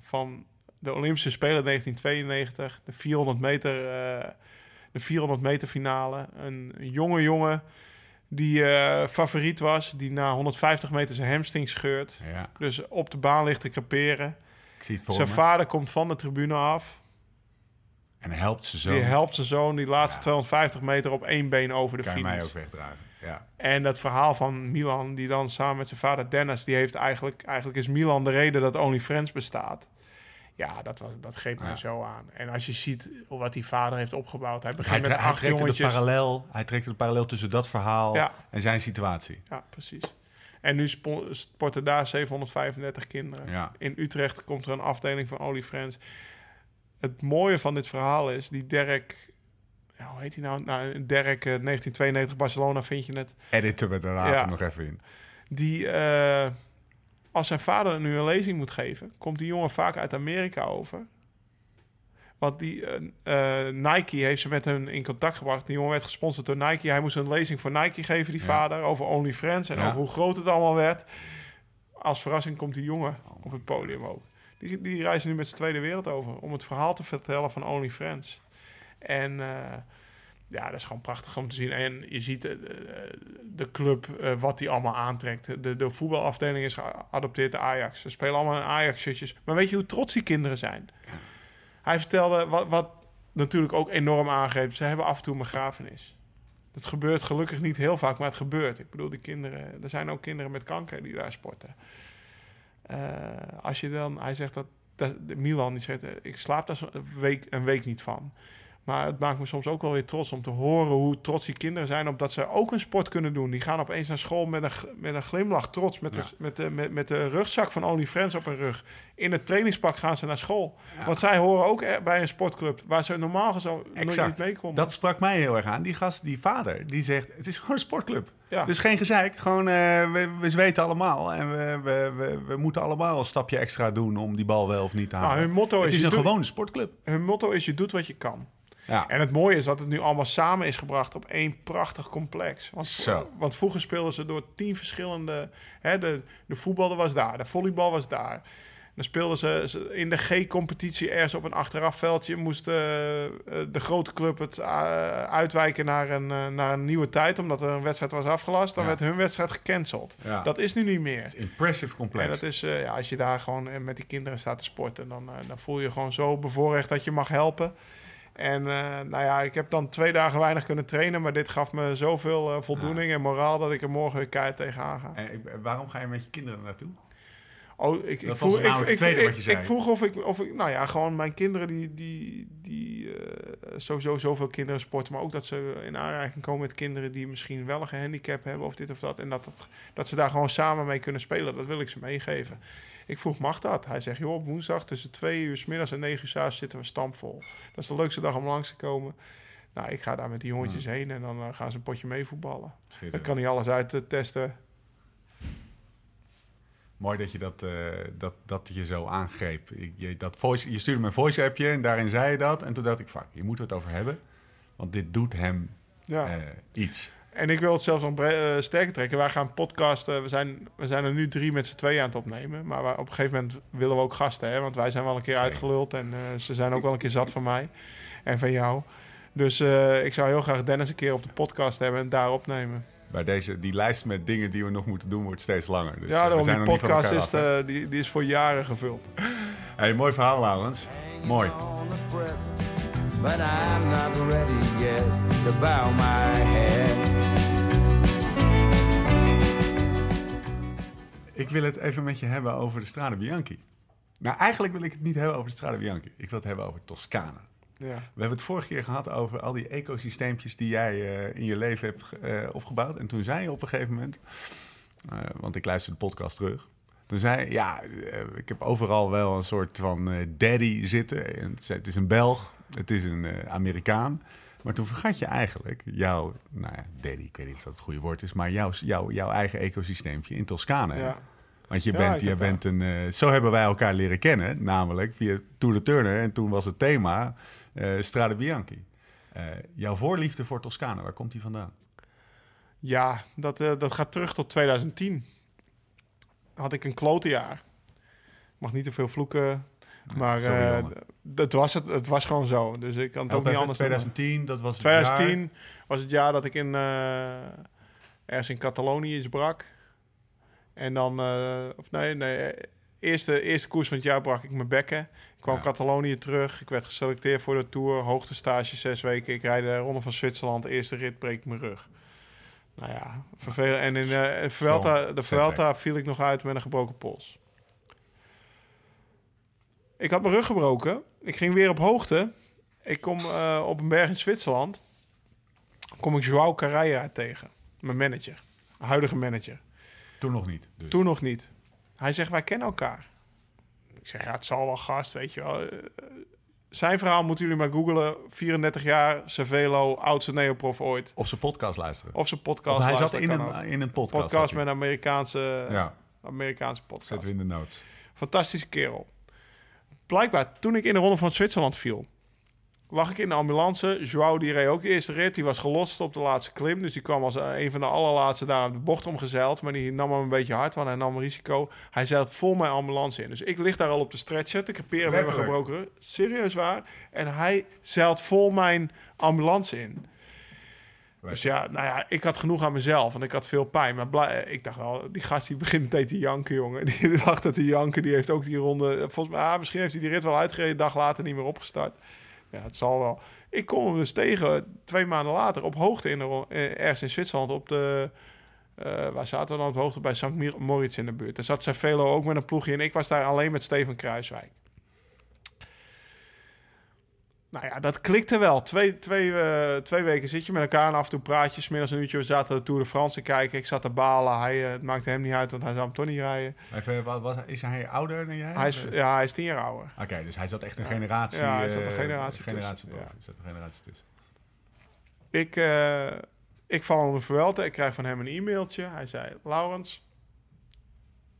van de Olympische Spelen 1992, de 400 meter, eh, de 400 meter finale. Een, jonge jongen die eh, favoriet was, die na 150 meter zijn hamstring scheurt. Ja, Dus op de baan ligt te creperen. ik zie het voor Zijn me. vader komt van de tribune af. En helpt ze zo. Die helpt zijn zoon die laatste Ja. 250 meter op één been over de kan finish. mij ook wegdragen. Ja. En dat verhaal van Milan, die dan samen met zijn vader Dennis, die heeft eigenlijk, eigenlijk is Milan de reden dat OnlyFriends bestaat. Ja, dat, was, dat greep Ja. zo aan. En als je ziet wat die vader heeft opgebouwd. Hij Hij, begint met hij acht de jongetjes. parallel, hij trekt de parallel tussen dat verhaal Ja. en zijn situatie. Ja, precies. En nu spo- sporten daar 735 kinderen. Ja. In Utrecht komt er een afdeling van OnlyFriends. Het mooie van dit verhaal is, die Derek... ja, hoe heet hij nou? nou Derek, eh, 1992 Barcelona vind je het. Editen we er later Ja. nog even in. Die, eh, als zijn vader nu een lezing moet geven... komt die jongen vaak uit Amerika over. Want die, eh, eh, Nike heeft ze met hem in contact gebracht. Die jongen werd gesponsord door Nike. Hij moest een lezing voor Nike geven, die Ja. vader... over OnlyFriends en Ja. over hoe groot het allemaal werd. Als verrassing komt die jongen op het podium ook. Die, die reizen nu met z'n tweede wereld over... om het verhaal te vertellen van OnlyFriends. En... eh, ja, dat is gewoon prachtig om te zien. En je ziet eh, eh, de club, wat die allemaal aantrekt. De, de voetbalafdeling is geadopteerd de Ajax. Ze spelen allemaal in Ajax-shirtjes. Maar weet je hoe trots die kinderen zijn? Hij vertelde wat, wat natuurlijk ook enorm aangreep. Ze hebben af en toe een begrafenis. Dat gebeurt gelukkig niet heel vaak, maar het gebeurt. Ik bedoel, die kinderen, er zijn ook kinderen met kanker die daar sporten. Als je dan, hij zegt dat, dat Milan, die zegt, ik slaap daar een week, een week niet van. Maar het maakt me soms ook wel weer trots om te horen hoe trots die kinderen zijn op dat ze ook een sport kunnen doen. Die gaan opeens naar school met een, met een glimlach, trots, met, Ja. de, met, de, met, met de rugzak van OnlyFriends op hun rug. In het trainingspak gaan ze naar school. Want zij horen ook er- bij een sportclub waar ze normaal gezien nooit niet meekomen. Dat sprak mij heel erg aan. Die gast, die vader, die zegt: Het is gewoon een sportclub. Ja. Dus geen gezeik. Gewoon, eh, we, we zweten allemaal. En we, we, we, we moeten allemaal een stapje extra doen om die bal wel of niet te halen. nou, hun, motto het is, is een gewone sportclub. hun motto is: je doet wat je kan. Ja. En het mooie is dat het nu allemaal samen is gebracht op één prachtig complex. Want, Zo. want vroeger speelden ze door tien verschillende... Hè, de, de voetbal was daar, de volleybal was daar. Dan speelden ze in de G-competitie ergens op een achterafveldje. Moest eh, de grote club het eh, uitwijken naar een, eh, naar een nieuwe tijd, omdat er een wedstrijd was afgelast. Dan Ja. werd hun wedstrijd gecanceld. Ja. Dat is nu niet meer. Impressive En complex. dat is, ja, als je daar gewoon met die kinderen staat te sporten, dan, dan voel je je gewoon zo bevoorrecht dat je mag helpen. En eh, nou ja, ik heb dan twee dagen weinig kunnen trainen, maar dit gaf me zoveel eh, voldoening en moraal dat ik er morgen weer keihard tegenaan ga. En ik- waarom ga je met je kinderen naartoe? Oh, ik, ik, Dat vroeg, ik, het tweede ik, wat je zei. ik vroeg of ik, of ik, nou ja, gewoon mijn kinderen die, die, die eh, sowieso zoveel kinderen sporten, maar ook dat ze in aanraking komen met kinderen die misschien wel een gehandicap hebben of dit of dat. En dat, dat, dat ze daar gewoon samen mee kunnen spelen, dat wil ik ze meegeven. Ik vroeg, mag dat? Hij zegt, joh, op woensdag tussen twee uur 's middags en negen uur 's avonds zitten we stampvol. Dat is de leukste dag om langs te komen. Nou, ik ga daar met die jongetjes heen en dan eh, gaan ze een potje mee voetballen. Dan kan hij alles uit eh, testen. Mooi dat je dat, eh, dat, dat je zo aangreep. Ik, je, dat voice, je stuurde me een voice-appje en daarin zei je dat. En toen dacht ik, fuck, moeten we het over hebben. Want dit doet hem Ja. iets. En ik wil het zelfs nog eh, sterker trekken. Wij gaan podcasten. We zijn, we zijn er nu drie met z'n tweeën aan het opnemen. Maar wij- op een gegeven moment willen we ook gasten. Hè? Want wij zijn wel een keer uitgeluld. En eh, ze zijn ook wel een keer zat van mij. En van jou. Dus eh, ik zou heel graag Dennis een keer op de podcast hebben en daar opnemen. Bij deze, die lijst met dingen die we nog moeten doen wordt steeds langer. Dus, ja, we daarom zijn die podcast is, eh, die, die is voor jaren gevuld. Hey, mooi verhaal, Laurens. Mooi. on the fret, but I'm not ready yet to bow my head. Ik wil het even met je hebben over de Strade Bianchi. Nou, eigenlijk wil ik het niet hebben over de Strade Bianchi. Ik wil het hebben over Toscane. Ja. We hebben het vorige keer gehad over al die ecosysteempjes die jij eh, in je leven hebt eh, opgebouwd. En toen zei je op een gegeven moment, eh, want ik luisterde de podcast terug. Toen zei je, ja, ik heb overal wel een soort van daddy zitten. En het is- een Belg, het is een Amerikaan. Maar toen vergat je eigenlijk jouw, nou ja, daddy, ik weet niet of dat het goede woord is, maar jouw, jouw, jouw eigen ecosysteempje in Toscane. Ja. Want je Ja, bent, je bent een. eh, zo hebben wij elkaar leren kennen, namelijk via Tour de Turner. En toen was het thema eh Strade Bianchi. Eh, jouw voorliefde voor Toscane, waar komt die vandaan? Ja, dat, dat gaat terug tot 2010. Had ik een klote jaar. Ik mag niet te veel vloeken. Maar sorry, eh, dat was het, het was gewoon zo. Dus ik kan het Help ook niet anders doen. 2010, dat was het 2010 jaar. was het jaar dat ik in, eh, ergens in Catalonië iets brak. En dan, eh, of nee, nee, eh, eerste, eerste koers van het jaar brak ik mijn bekken. Ik kwam Ja. Catalonië terug. Ik werd geselecteerd voor de Tour. Hoogtestage zes weken. Ik rijd de Ronde van Zwitserland. Eerste rit breek ik mijn rug. Nou ja, vervelend. En in eh, Vuelta, de. Vuelta viel ik nog uit met een gebroken pols. Ik had mijn rug gebroken. Ik ging weer op hoogte. Ik kom eh, op een berg in Zwitserland. Kom ik Joao Carreira tegen. Mijn manager. Huidige manager. Toen nog niet. Dus. Toen nog niet. Hij zegt, wij kennen elkaar. Ik zeg, ja, het zal wel gast, weet je wel. Eh, Zijn verhaal moeten jullie maar googlen. 34 jaar, Cervelo, oudste neoprof ooit. Of ze podcast luisteren. Of zijn podcast. Of hij zat luisteren, in een, in een podcast. podcast met een Amerikaanse. Ja, Amerikaanse podcast. zetten we in de notes. Fantastische kerel. Blijkbaar, toen ik in de ronde van Zwitserland viel, lag ik in de ambulance. Joao die reed ook de eerste rit. Die was gelost op de laatste klim. Dus die kwam als eh, een van de allerlaatste daar op de bocht omgezeild. Maar die nam hem een beetje hard, want hij nam risico. Hij zeilt vol mijn ambulance in. Dus ik lig daar al op de stretcher met mijn Letterlijk? gebroken. Serieus waar. En hij zeilt vol mijn ambulance in. Dus ja, nou ja, ik had genoeg aan mezelf, want ik had veel pijn. Maar blij- ik dacht wel, die gast die begint meteen te janken, jongen. Die dacht dat te janken, die heeft ook die ronde... Volgens mij, ah, misschien heeft hij die rit wel uitgereden, dag later niet meer opgestart. Ja, het zal wel. Ik kom hem dus tegen, twee maanden later, op hoogte in eh, ergens in Zwitserland, op de... eh, waar zaten we dan op hoogte? Bij St. Moritz in de buurt. Daar zat Cervelo ook met een ploegje in. Ik was daar alleen met Steven Kruiswijk. Nou ja, dat klikte wel. Twee, twee, eh, twee weken zit je met elkaar en af en toe praat je. 's middags een uurtje, we zaten de Tour de France te kijken. Ik zat te balen. Hij, eh, het maakte hem niet uit, want hij zou hem toch niet rijden. Even, wat, wat, is hij ouder dan jij? Hij is, ja, hij is tien jaar ouder. Oké, dus hij zat echt een generatie... Ja, hij zat een eh, generatie generatie tussen. Er zat een generatie tussen. Ik, eh, ik val onder Vuelta. Ik krijg van hem een e-mailtje. Hij zei, Laurens,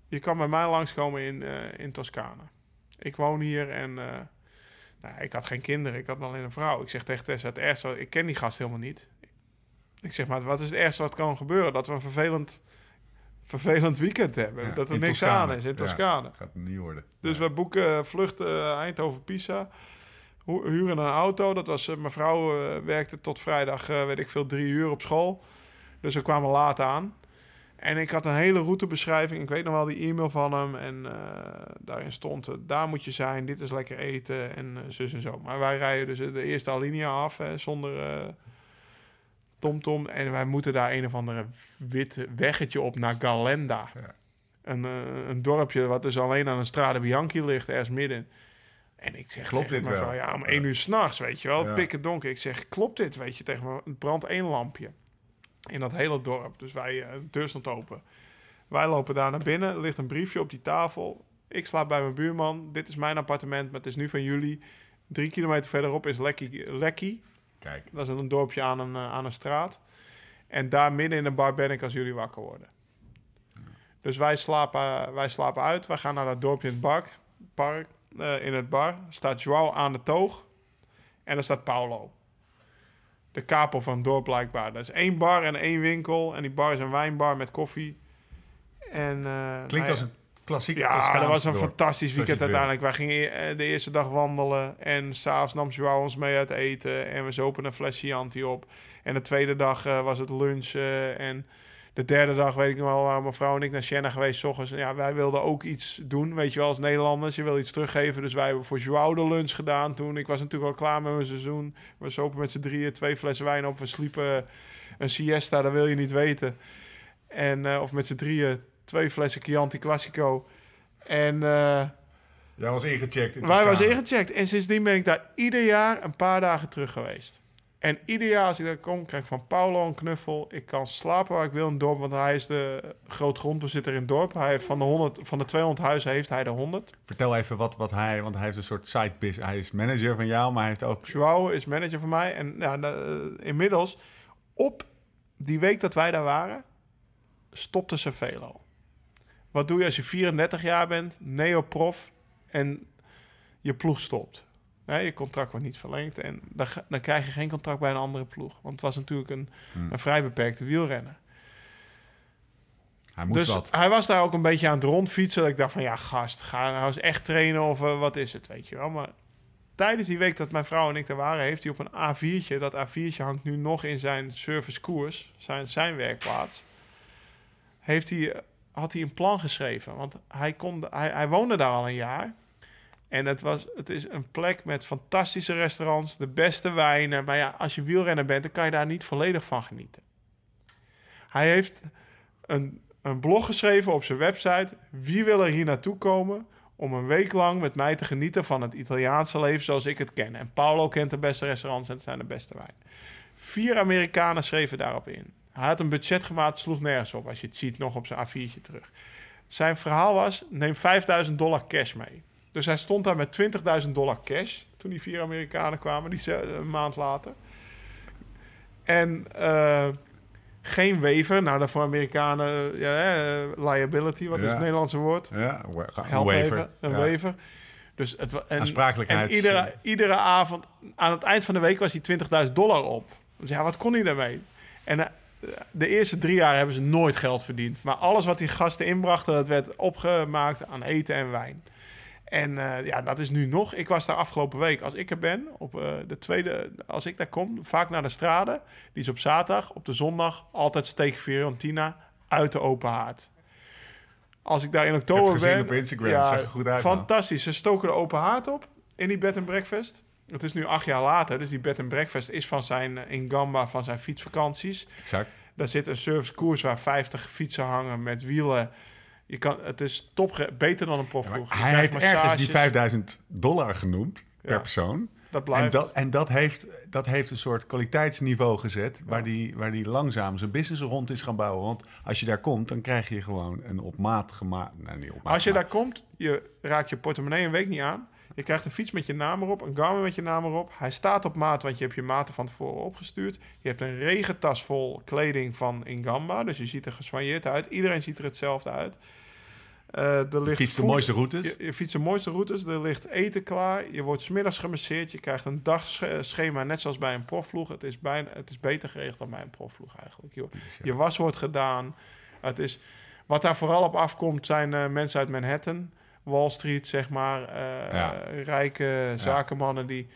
je kan bij mij langskomen in, eh in Toscane. Ik woon hier en eh, nou, ik had geen kinderen. Ik had alleen een vrouw. Ik zeg tegen Tessa, het ergste, wat- ik ken die gast helemaal niet. Ik zeg, maar wat is het ergste wat kan gebeuren? Dat we een vervelend, vervelend weekend hebben. Ja, dat er niks Toscane. aan is in Ja. Toscane. Gaat het niet worden. Dus we boeken eh, Eindhoven-Pisa. Hu- Huren een auto. Dat was, eh, mijn vrouw eh, werkte tot vrijdag, weet ik veel, drie uur op school. Dus we kwamen laat aan. En ik had een hele routebeschrijving. Ik weet nog wel die e-mail van hem. En eh, daarin stond, eh, daar moet je zijn. Dit is lekker eten en eh, zus en zo. Maar wij rijden dus de eerste alinea af hè, zonder TomTom. en wij moeten daar een of andere wit weggetje op naar Galenda. Ja. Een, een dorpje wat dus alleen aan een Strade Bianchi ligt, ergens midden. En ik zeg Klopt dit wel? vrouw, ja, om één uur s'nachts, weet je wel, Ja. pikken donker. Ik zeg, klopt dit, weet je, tegen me, het brandt één lampje in dat hele dorp. Dus wij, eh, de deur stond open. Wij lopen daar naar binnen, er ligt een briefje op die tafel. Ik slaap bij mijn buurman, dit is mijn appartement, maar het is nu van jullie. Drie kilometer verderop is Lekkie, Lekkie. Kijk. Dat is een dorpje aan een, eh, aan een straat. En daar midden in de bar ben ik als jullie wakker worden. Dus wij slapen, wij slapen uit. Wij gaan naar dat dorpje in het bar, park. eh, in het bar staat Joao aan de toog. En daar staat Paulo. De kapel van het dorp blijkbaar. Dat is één bar en één winkel. En die bar is een wijnbar met koffie. En, eh, Klinkt nou als een klassiek ja, dat was een dorp. fantastisch weekend uiteindelijk. Wij gingen eh, de eerste dag wandelen en s'avonds nam Joao ons mee uit eten en we zopen een flesje Chianti op. En de tweede dag eh, was het lunch eh, en de derde dag weet ik nog wel, waren mijn vrouw en ik naar Siena geweest. 's ochtends. Ja, wij wilden ook iets doen, weet je wel, als Nederlanders. Je wil iets teruggeven, dus wij hebben voor Joao de lunch gedaan toen. Ik was natuurlijk al klaar met mijn seizoen. We zopen met z'n drieën twee flessen wijn op. We sliepen een siesta, dat wil je niet weten. En, eh, of met z'n drieën twee flessen Chianti Classico. En eh, Jij was ingecheckt in wij was ingecheckt. En sindsdien ben ik daar ieder jaar een paar dagen terug geweest. En ieder jaar als ik daar kom, krijg ik van Paulo een knuffel. Ik kan slapen waar ik wil in het dorp, want hij is de grootgrondbezitter in het dorp. Hij heeft van de, 100, van de 200 huizen heeft hij de 100. Vertel even wat, wat hij... Want hij heeft een soort side business. Hij is manager van jou, maar hij heeft ook... Joao is manager van mij. En ja, de- inmiddels, op die week dat wij daar waren, stopte Cervelo. Wat doe je als je 34 jaar bent, neoprof en je ploeg stopt? Je contract wordt niet verlengd en dan, dan krijg je geen contract bij een andere ploeg. Want het was natuurlijk een, Hmm. een vrij beperkte wielrenner. Hij moest Dus wat. hij was daar ook een beetje aan het rondfietsen. Dat ik dacht van ja, gast, ga nou eens echt trainen of eh, wat is het, weet je wel. Maar tijdens die week dat mijn vrouw en ik er waren, heeft hij op een A4'tje, dat A4'tje hangt nu nog in zijn servicekoers, zijn, zijn werkplaats, heeft hij, eh, had hij een plan geschreven. Want hij, kon, hij, hij woonde daar al een jaar. En het, was, het is een plek met fantastische restaurants, de beste wijnen. Maar ja, als je wielrenner bent, dan kan je daar niet volledig van genieten. Hij heeft een, een blog geschreven op zijn website. Wie wil er hier naartoe komen om een week lang met mij te genieten van het Italiaanse leven zoals ik het ken? En Paolo kent de beste restaurants en het zijn de beste wijn. Vier Amerikanen schreven daarop in. Hij had een budget gemaakt, sloeg nergens op. Als je het ziet, nog op zijn A4'tje terug. Zijn verhaal was, neem 5000 dollar cash mee. Dus hij stond daar met 20.000 dollar cash toen die vier Amerikanen kwamen, die ze- een maand later. En eh, geen wever. Nou, dat voor Amerikanen, eh, ja, liability, wat is het Nederlandse woord? Ja, waiver. even, een Ja. waiver. Dus het, en, Aansprakelijkheids- en iedere, iedere avond, aan het eind van de week was hij 20.000 dollar op. Dus ja, wat kon hij daarmee? En eh, de eerste drie jaar hebben ze nooit geld verdiend. Maar alles wat die gasten inbrachten, dat werd opgemaakt aan eten en wijn. En eh, ja, dat is nu nog. Ik was daar afgelopen week, als ik er ben, op eh, de tweede, als ik daar kom, vaak naar de strade. Die is op zaterdag, op de zondag, altijd steak Fiorentina uit de open haard. Als ik daar in oktober ben... op Instagram, zag er goed uit, man. Fantastisch. Ze stoken de open haard op in die bed and breakfast. Het is nu acht jaar later, dus die bed and breakfast is van zijn eh, in Gamba, van zijn fietsvakanties. Exact. Daar zit een servicekoers waar 50 fietsen hangen met wielen. Je kan, het is top, beter dan een Ja, profploeg. Je hij heeft ergens die massages. 5000 dollar genoemd per Ja. persoon. Dat blijft. En, dat, en dat, heeft, dat heeft een soort kwaliteitsniveau gezet... waar die, waar die langzaam zijn business rond is gaan bouwen. Want als je daar komt, dan krijg je gewoon een op maat gemaakt... Nou, niet op maat Als je daar komt, je raakt je portemonnee een week niet aan. Je krijgt een fiets met je naam erop, een Garmin met je naam erop. Hij staat op maat, want je hebt je maten van tevoren opgestuurd. Je hebt een regentas vol kleding van Ingamba, dus je ziet er gesoigneerd uit. Iedereen ziet er hetzelfde uit. Er Je ligt fietst de mooiste routes. Je, je fietst de mooiste routes, er ligt eten klaar. Je wordt smiddags gemasseerd. Je krijgt een dagschema, net zoals bij een profploeg. Het is, bijna, het is beter geregeld dan bij een profploeg eigenlijk. Je, je was wordt gedaan. Het is Wat daar vooral op afkomt zijn eh, mensen uit Manhattan, Wall Street, zeg maar. eh, Ja. Rijke zakenmannen die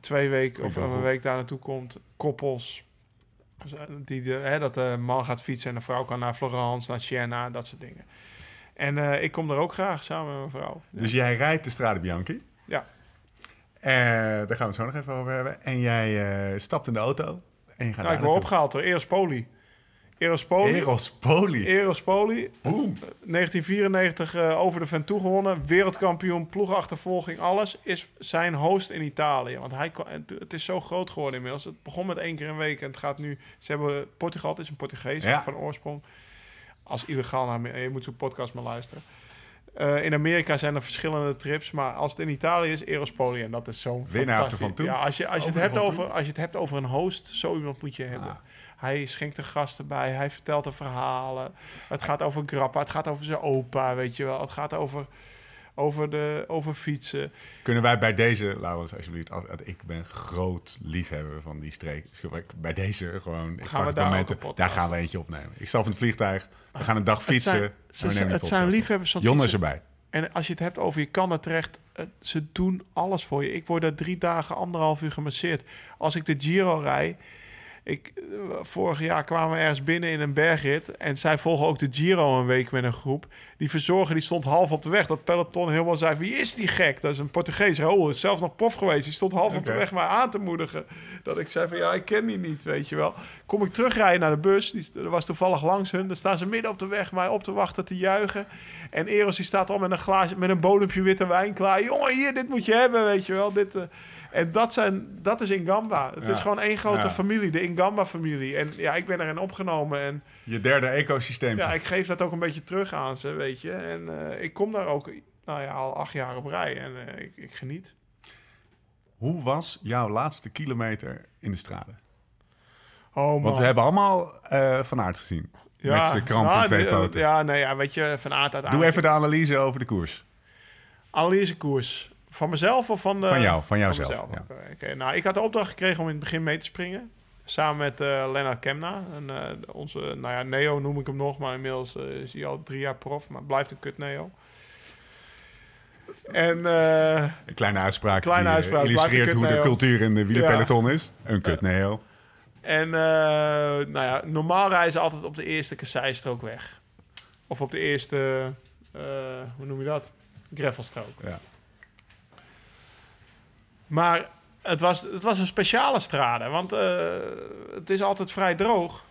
twee weken of een week daar naartoe komt. Koppels. Die de, hè, dat de man gaat fietsen en de vrouw kan naar Florence, naar Siena, dat soort dingen. En eh, ik kom er ook graag samen met mijn vrouw. Dus jij rijdt de Strade Bianchi. Ja. Eh, daar gaan we het zo nog even over hebben. En jij eh, stapt in de auto. En je gaat Nou, daar ik word opgehaald door Eros Poli. Eros Poli. Eros Poli. Eros Poli. Boom. 1994 eh, over de Ventoux gewonnen. Wereldkampioen, ploegachtervolging, alles. Is zijn host in Italië. Want hij, het is zo groot geworden inmiddels. Het begon met één keer een week en het gaat nu... Ze hebben Portugal, het is een Portugees Ja. van oorsprong. Als illegaal naar... Je moet zo'n podcast maar luisteren. Eh, in Amerika zijn er verschillende trips, maar als het in Italië is, Eros Poli. En dat is zo'n Winnaar Van Toen. Ja, als je, als, je Over het hebt over, als je het hebt over een host, zo iemand moet je hebben. Ah. Hij schenkt de gasten bij, hij vertelt de verhalen. Het gaat over grappa, het gaat over zijn opa, weet je wel. Het gaat over, over, de, over fietsen. Kunnen wij bij deze, Laurens, alsjeblieft, af- ik ben groot liefhebber van die streek. Dus ik- bij deze gewoon, Gaan we daar daar gaan we eentje opnemen. Ik stap in het vliegtuig, we gaan een dag fietsen. Het zijn, het zijn liefhebbers van Jon is fietsen. erbij. En als je het hebt over je kan er terecht, eh, ze doen alles voor je. Ik word daar drie dagen, anderhalf uur gemasseerd. Als ik de Giro rij, ik, eh, vorig jaar kwamen we ergens binnen in een bergrit en zij volgen ook de Giro een week met een groep. Die verzorger die stond half op de weg. Dat peloton helemaal zei, wie is die gek? Dat is een Portugees. Raoul is zelf nog prof geweest. Die stond half op de weg mij aan te moedigen. Dat ik zei van, ja, ik ken die niet, weet je wel. Kom ik terugrijden naar de bus. Die was toevallig langs hun. Dan staan ze midden op de weg mij op te wachten, te juichen. En Eros die staat al met een glaasje, met een bodempje witte wijn klaar. Jongen, hier, dit moet je hebben, weet je wel. Dit, eh. En dat, zijn, dat is Ingamba. Het Ja. is gewoon één grote Ja. familie, de Ingamba-familie. En ja, ik ben erin opgenomen. En Je derde ecosysteem. ja, ik geef dat ook een beetje terug aan ze, weet je. En eh, ik kom daar ook, nou ja, al acht jaar op rij. En eh, ik, ik geniet. Hoe was jouw laatste kilometer in de straten? Oh man. Want we hebben allemaal eh Van Aert gezien. met zijn kramp in nou, twee poten. Ja, nee, ja, weet je, van aard Doe uiteindelijk. even de analyse over de koers. Analysekoers. Van mezelf of van de... Van jou, van jouzelf, ja. Oké, Nou, ik had de opdracht gekregen om in het begin mee te springen. Samen met eh Lennart Kemna. En, eh, onze, nou ja, Neo noem ik hem nog, maar inmiddels eh, is hij al drie jaar prof. Maar blijft een kut Neo. En Een kleine uitspraak Kleine die uitspraak, illustreert hoe de cultuur in de wielerpeloton is. Een kut, Neo. En nou ja, normaal rijden ze altijd op de eerste kasseistrook weg. Of op de eerste, hoe noem je dat? Gravelstrook. Ja. Maar het was, het was een speciale strade, want eh, het is altijd vrij droog.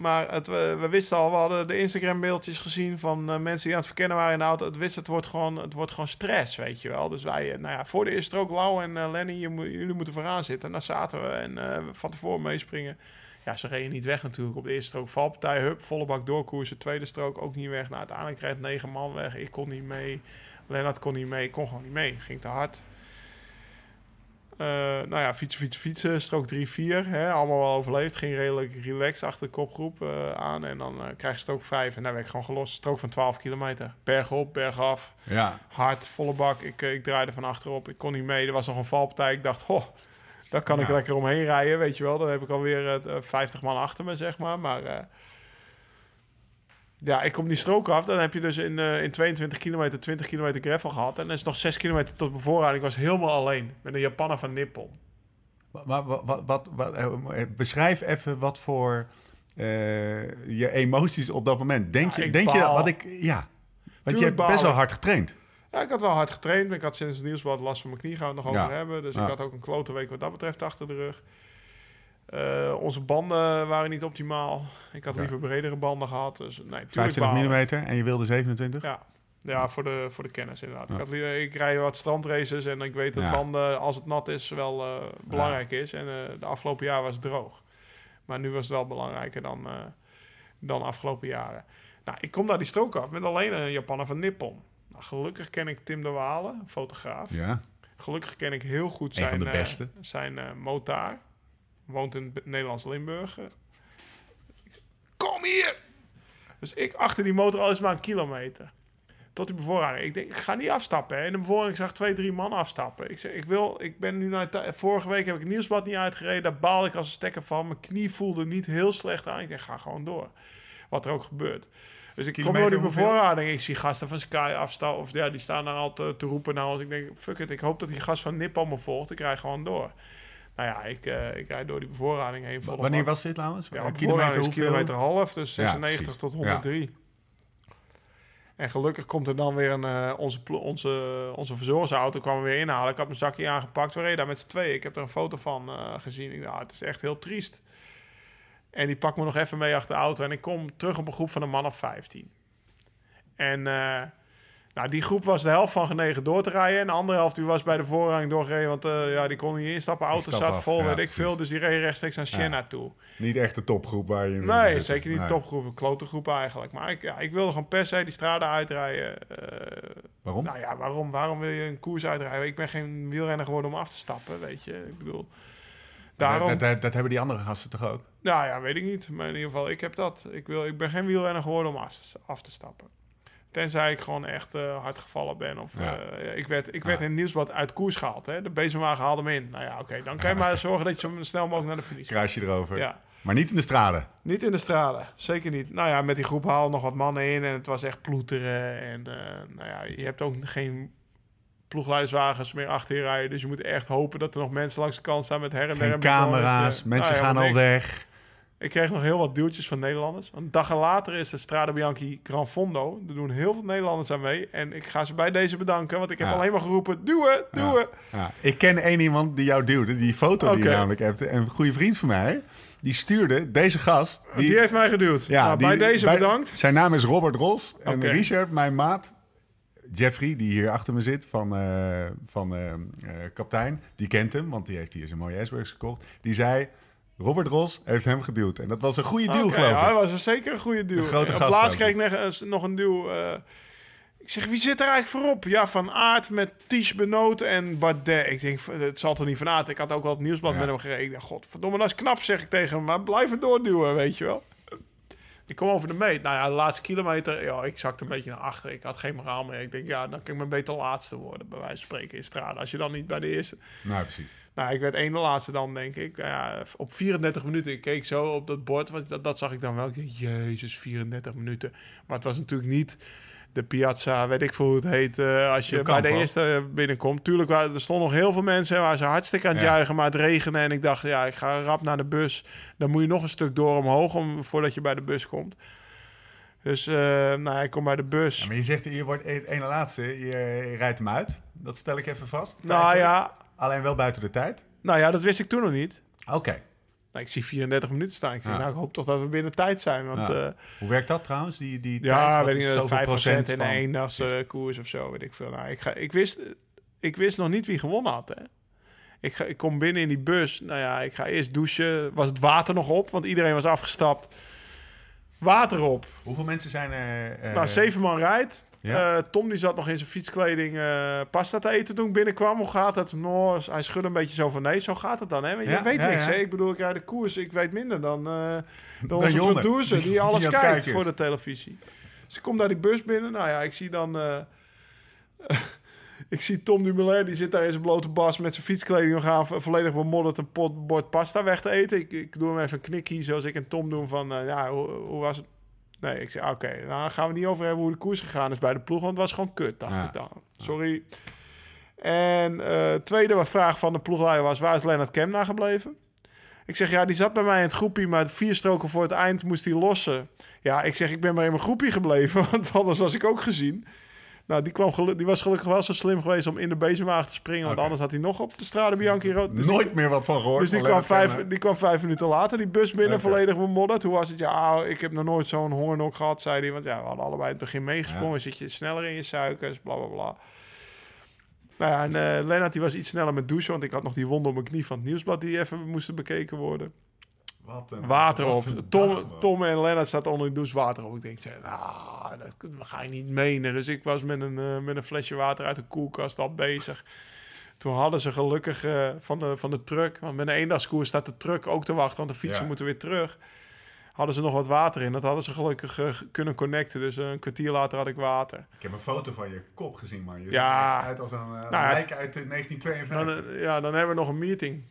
Maar het, we, wisten al, we hadden de Instagram-beeldjes gezien van eh, mensen die aan het verkennen waren in de auto. Het wisten, het wordt gewoon, het wordt gewoon stress, weet je wel. Dus wij, eh, nou ja, voor de eerste strook, Lau en Lenny, jullie moeten vooraan zitten. En dan zaten we en eh, van tevoren meespringen. Ja, ze reden niet weg natuurlijk op de eerste strook. Valpartij, hup, volle bak doorkoersen. Tweede strook ook niet weg. Nou, uiteindelijk reed negen man weg. Ik kon niet mee. Lennart kon niet mee. Ik kon gewoon niet mee. Ging te hard. Eh, nou ja, fietsen, fietsen, fietsen. Strook 3, 4. Hè, allemaal wel overleefd. Ging redelijk relaxed achter de kopgroep eh, aan. En dan eh, krijg je strook 5. En daar werd ik gewoon gelost. Strook van 12 kilometer. Berg op, berg af. Ja. Hard, volle bak. Ik, ik draaide van achterop. Ik kon niet mee. Er was nog een valpartij. Ik dacht, oh, daar kan ik lekker omheen rijden. Weet je wel. Dan heb ik alweer eh 50 man achter me, zeg maar. Maar ja, ik kom die strook af. Dan heb je dus in, eh, in 22 kilometer 20 kilometer gravel gehad. En dan is nog 6 kilometer tot bevoorrading. Ik was helemaal alleen. Met een Japaner van Nippon. Maar wat, wat, wat, wat- eh, beschrijf even wat voor eh, je emoties op dat moment. Denk, Ja, je, denk je wat ik... Ja. Want je hebt baal best wel hard getraind. Ja, ik had wel hard getraind. maar Ik had sinds het nieuwsblad last van mijn knie. Gaan we het nog Ja. over hebben. Dus Ja. ik had ook een klote week wat dat betreft achter de rug. Eh, onze banden waren niet optimaal. Ik had Ja. liever bredere banden gehad. Dus nee, tuurlijk 25 balen. mm en je wilde 27? Ja, ja voor, de, voor de kennis inderdaad. Ja. Ik, had, li- ik rij wat strandraces en ik weet dat Ja. banden, als het nat is, wel eh, belangrijk is. En eh, de afgelopen jaar was het droog. Maar nu was het wel belangrijker dan, dan afgelopen jaren. Nou, ik kom daar die strook af met alleen een Japaner van Nippon. Nou, gelukkig ken ik Tim de Walen, fotograaf. Ja. Gelukkig ken ik heel goed Een zijn, van de beste. zijn motaar. Woont in Nederlands Limburg. Kom hier! Dus ik achter die motor al is maar een kilometer. Tot die bevoorrading. Ik denk, ik ga niet afstappen. Hè. In de bevoorrading zag twee, drie man afstappen. Ik zeg, ik wil, ik ben nu naar Vorige week heb ik het nieuwsblad niet uitgereden. Daar baal ik als een stekker van. Mijn knie voelde niet heel slecht aan. Ik denk, ga gewoon door. Wat er ook gebeurt. Dus ik kom door die bevoorrading. Ik zie gasten van Sky afstappen. Of ja, die staan daar al te, te roepen. Nou, als ik denk, fuck it. Ik hoop dat die gast van Nippo me volgt. Ik rij gewoon door. Nou ja, ik, eh, ik rijd door die bevoorrading heen. volle Wanneer was dit trouwens? Ja, Eh, kilometer, is hoeveel? kilometer half. Dus Ja, 96 precies. tot 103. En gelukkig komt er dan weer een... eh, onze, onze, onze verzorgersauto kwam er weer inhalen. Ik had mijn zakje aangepakt. We reden daar met z'n tweeën. Ik heb er een foto van gezien. Ik dacht, ah, het is echt heel triest. En die pakt me nog even mee achter de auto. En ik kom terug op een groep van een man of 15. En nou, die groep was de helft van genegen door te rijden. En de andere helft die was bij de voorrang doorgereden. Want eh, ja, die kon niet instappen. Auto zat af, vol, ja, weet ik veel. Dus die reed rechtstreeks naar Siena Ja. toe. Niet echt de topgroep waar je in Nee, zeker niet Nee. topgroep. Een klote groep eigenlijk. Maar ik, ja, ik wilde gewoon per se die straten uitrijden. Eh, Waarom? nou ja, waarom, waarom wil je een koers uitrijden? Ik ben geen wielrenner geworden om af te stappen, weet je. Ik bedoel... Daarom... Dat, dat, dat hebben die andere gasten toch ook? Nou ja, weet ik niet. Maar in ieder geval, ik heb dat. Ik, wil, ik ben geen wielrenner geworden om af te, af te stappen. Tenzij ik gewoon echt eh, hard gevallen ben. Of, Ja. eh, ik werd, ik werd Ja. in het nieuwsblad uit koers gehaald. Hè? De bezemwagen haalde me in. Nou ja, oké. dan kan je maar zorgen dat je zo snel mogelijk naar de finish. Kruis je erover. Ja. Maar niet in de straten. Niet in de straten, zeker niet. Nou ja, met die groep haalden nog wat mannen in en het was echt ploeteren. En eh, nou ja, je hebt ook geen ploegleiderswagens meer achter je rijden. Dus je moet echt hopen dat er nog mensen langs de kant staan met her en der. Geen camera's. Mensen Nou, gaan al weg. Ik kreeg nog heel wat duwtjes van Nederlanders. Een dag later is de Strade Bianchi Gran Fondo. Er doen heel veel Nederlanders aan mee. En ik ga ze bij deze bedanken, want ik heb Ja. alleen maar geroepen... Duwen, duwen. Ja. Ik ken één iemand die jou duwde. Die foto die je namelijk hebt. Een goede vriend van mij. Die stuurde deze gast. Die, heeft mij geduwd. Ja, nou, die- bij deze bij- bedankt. Zijn naam is Robert Ros. En. Richard, mijn maat, Jeffrey, die hier achter me zit, van, eh, van eh, eh, kaptein, die kent hem, want die heeft hier zijn mooie S-Works gekocht. Die zei, Robert Ros heeft hem geduwd. En dat was een goede deal, geloof ja, ik. dat was een zeker een goede duw. Een grote Op gast laatst kreeg ik nog, een duw. eh, ik zeg, wie zit er eigenlijk voorop? Ja, Van Aert met Ties Benoot en Bardet. Ik denk, het zal toch niet Van Aert? Ik had ook al het nieuwsblad Ja. met hem dacht, godverdomme, dat is knap, zeg ik tegen hem. Maar blijf het doorduwen, weet je wel. Ik kom over de meet. Nou ja, de laatste kilometer, ja, ik zakte een beetje naar achter. Ik had geen moraal meer. Ik denk, ja, dan kan ik maar beter laatste worden, bij wijze van spreken, in Strade. Als je dan niet bij de eerste... Nou, precies. Nou, ik werd één de laatste dan, denk ik. Ja, op 34 minuten. Ik keek zo op dat bord, want dat, dat zag ik dan wel. Ik Jezus, 34 minuten. Maar het was natuurlijk niet de Piazza, weet ik veel hoe het heet. eh, als je De bij de eerste binnenkomt. Tuurlijk, waren- er stonden nog heel veel mensen. en waren ze hartstikke aan het Ja. juichen, maar het regende. En ik dacht, ja, ik ga rap naar de bus. Dan moet je nog een stuk door omhoog om, voordat je bij de bus komt. Dus, eh, nou, ik kom bij de bus. Ja, maar je zegt, je wordt één ene laatste, je, je rijdt hem uit. Dat stel ik even vast. nou ja, Alleen wel buiten de tijd. nou ja, dat wist ik toen nog niet. Oké. Nou, ik zie 34 minuten staan. Ik zeg, Ja. nou, ik hoop toch dat we binnen tijd zijn. Want Ja. eh, Hoe werkt dat trouwens? Die, die tijd? Ja, Wat weet ik niet, zoveel 5% in van- een eendagsche koers of zo, weet ik veel. Nou, ik, ga, ik, wist, ik wist nog niet wie gewonnen had, hè. Ik, ga, ik kom binnen in die bus. Nou ja, ik ga eerst douchen. Was het water nog op? Want iedereen was afgestapt. Water op. Hoeveel mensen zijn er? eh, nou, zeven man rijdt. Ja? Eh, Tom die zat nog in zijn fietskleding eh, pasta te eten toen ik binnenkwam. Hoe gaat het? Hij schudde een beetje zo van nee, zo gaat het dan. Hè? Ja, je weet ja, niks. Hè? Ik bedoel, ik rijd de koers. Ik weet minder dan, eh dan onze Jonne. producer die alles Die kijkt voor de televisie. Dus ik kom daar die bus binnen. Nou ja, ik zie dan... ik zie Tom Dumoulin, die zit daar in zijn blote bas met zijn fietskleding nog aan, vo- volledig bemodderd een pot, bord pasta weg te eten. Ik, ik doe hem even een knikkie, zoals ik en Tom doen van, ja, hoe, hoe was het? Nee, ik zeg, oké, nou dan gaan we niet over hebben hoe de koers gegaan is bij de ploeg, want het was gewoon kut, dacht Ja. ik dan. Sorry. En eh tweede vraag van de ploegleider was, waar is Lennart Kemna gebleven? Ik zeg, ja, die zat bij mij in het groepie, maar vier stroken voor het eind moest hij lossen. Ja, ik zeg, ik ben maar in mijn groepie gebleven, want anders was ik ook gezien. Nou, die, kwam die was gelukkig wel zo slim geweest om in de bezemwagen te springen, want anders had hij nog op de Strade Bianchi rood. Dus die- Nooit meer wat van gehoord. dus die kwam, vijf, die kwam vijf minuten later, die bus binnen, volledig bemodderd. Hoe was het? Ja, ik heb nog nooit zo'n hongernok gehad, zei hij. Want ja, we hadden allebei het begin meegesprongen. Zit je sneller in je suikers, bla bla bla. Nou ja, en eh Lennart die was iets sneller met douchen, want ik had nog die wonde op mijn knie van het nieuwsblad die even moesten bekeken worden. Water wat op. Tom. Tom en Lennart zaten onder de douche water op. Ik denk, zeg, ah, dat ga je niet menen. Dus ik was met een, eh, met een flesje water uit de koelkast al bezig. Toen hadden ze gelukkig eh, van, de, van de truck... want met een eendagskoers staat de truck ook te wachten... want de fietsen Ja. moeten weer terug. Hadden ze nog wat water in. Dat hadden ze gelukkig eh, kunnen connecten. Dus een kwartier later had ik water. Ik heb een foto van je kop gezien, man. Je Ja. ziet uit als een Nou, lijk uit eh, 1952. Dan, eh, ja, dan hebben we nog een meeting.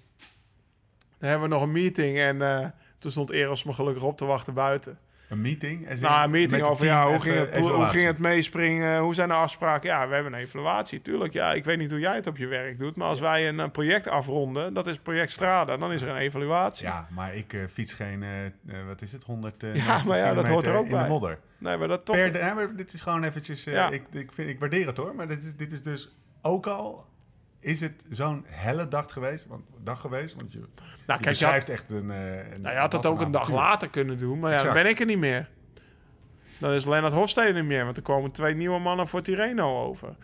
Dan hebben we nog een meeting en eh, toen stond Eros me gelukkig op te wachten buiten. Een meeting? En Nou, een meeting over ja, hoe, ging het, hoe ging het meespringen? Hoe zijn de afspraken? Ja, we hebben een evaluatie. Tuurlijk, ja, ik weet niet hoe jij het op je werk doet. Maar als wij een, een project afronden, dat is project Strada, dan is er een evaluatie. Ja, maar ik eh, fiets geen, eh, eh, wat is het, 100 eh, Ja, 90 maar ja, dat hoort er ook in de bij. modder. Nee, maar dat toch. Per, de- ja, maar dit is gewoon eventjes, eh, Ja. ik, ik, vind, ik waardeer het hoor, maar dit is, dit is dus ook al, is het zo'n helle dag geweest, want, dag geweest, want je, nou, je kijk, je had, echt een... eh, een nou, je had het wat ook een dag later kunnen doen, maar ja, dan ben ik er niet meer. Dan is Lennart Hofstede niet meer, want er komen twee nieuwe mannen voor Tireno over.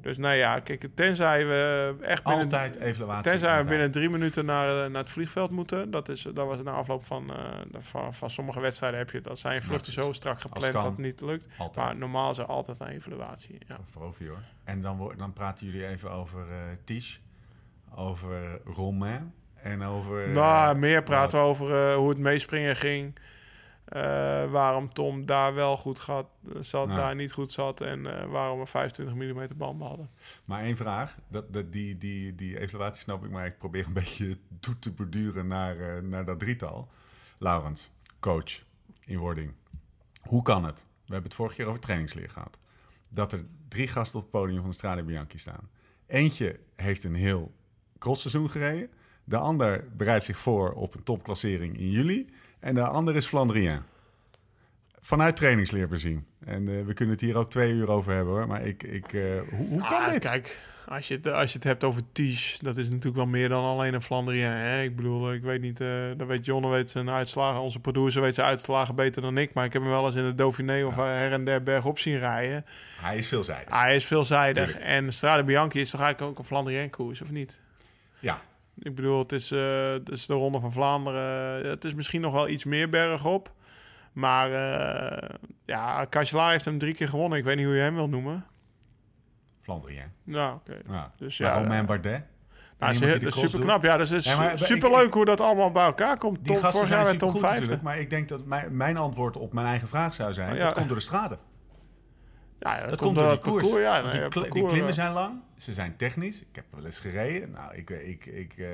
Dus nou ja, kijk, tenzij we echt binnen, Altijd evaluatie. Tenzij we binnen drie minuten naar, eh, naar het vliegveld moeten. Dat, is, dat was na afloop van, eh, van, van sommige wedstrijden heb je dat. Zijn vluchten zo strak gepland dat het niet lukt. Altijd. Maar normaal is er altijd een evaluatie. Ja. Hoor. En dan, dan praten jullie even over Ties, over Romain en over... nou, meer praten we over hoe het meespringen ging. Eh, waarom Tom daar wel goed gaat, zat, Ja. daar niet goed zat. En eh, waarom we 25 mm banden hadden. Maar één vraag, dat, dat, die, die, die evaluatie snap ik, maar ik probeer een beetje toe te borduren naar, eh, naar dat drietal. Laurens, coach in wording. Hoe kan het? We hebben het vorige keer over trainingsleer gehad. Dat er drie gasten op het podium van de Strade Bianchi staan. Eentje heeft een heel crossseizoen gereden. De ander bereidt zich voor op een topklassering in juli. En de ander is Flandrien. Vanuit trainingsleer bezien. En eh, we kunnen het hier ook twee uur over hebben hoor. Maar ik, ik, eh, hoe, hoe kan Ah, dit? Kijk, als je, het, als je het hebt over Ties, dat is natuurlijk wel meer dan alleen een Flandrien. Hè? Ik bedoel, ik weet niet, eh dat weet Jonne weet zijn uitslagen. Onze producer weet zijn uitslagen beter dan ik. Maar ik heb hem wel eens in de Dauphiné of her en der bergop zien rijden. Hij is veelzijdig. Hij is veelzijdig. Tuurlijk. En Strade Bianchi is toch eigenlijk ook een Flandrien koers, of niet? Ja, Ik bedoel, het is, eh, het is de Ronde van Vlaanderen. Het is misschien nog wel iets meer bergop. Maar eh ja, Cancellara heeft hem drie keer gewonnen. Ik weet niet hoe je hem wil noemen. Flandrien. Nou, oké. Ja. Dus ja, Romain eh, Bardet. Nou, is, is super knap. Ja, dus het is Ja, super leuk hoe dat allemaal bij elkaar komt. Die Tom, gasten vorig jaar zijn werd Tom supergoed vijfde. natuurlijk. Maar ik denk dat mijn, mijn antwoord op mijn eigen vraag zou zijn... Ja. dat komt door de straten. Ja, dat, Dat komt door door die dat koers. parcours. Ja, nee, die, kli- die parcours, klimmen eh, zijn lang. Ze zijn technisch. Ik heb wel eens gereden. Nou, ik, ik, ik, eh,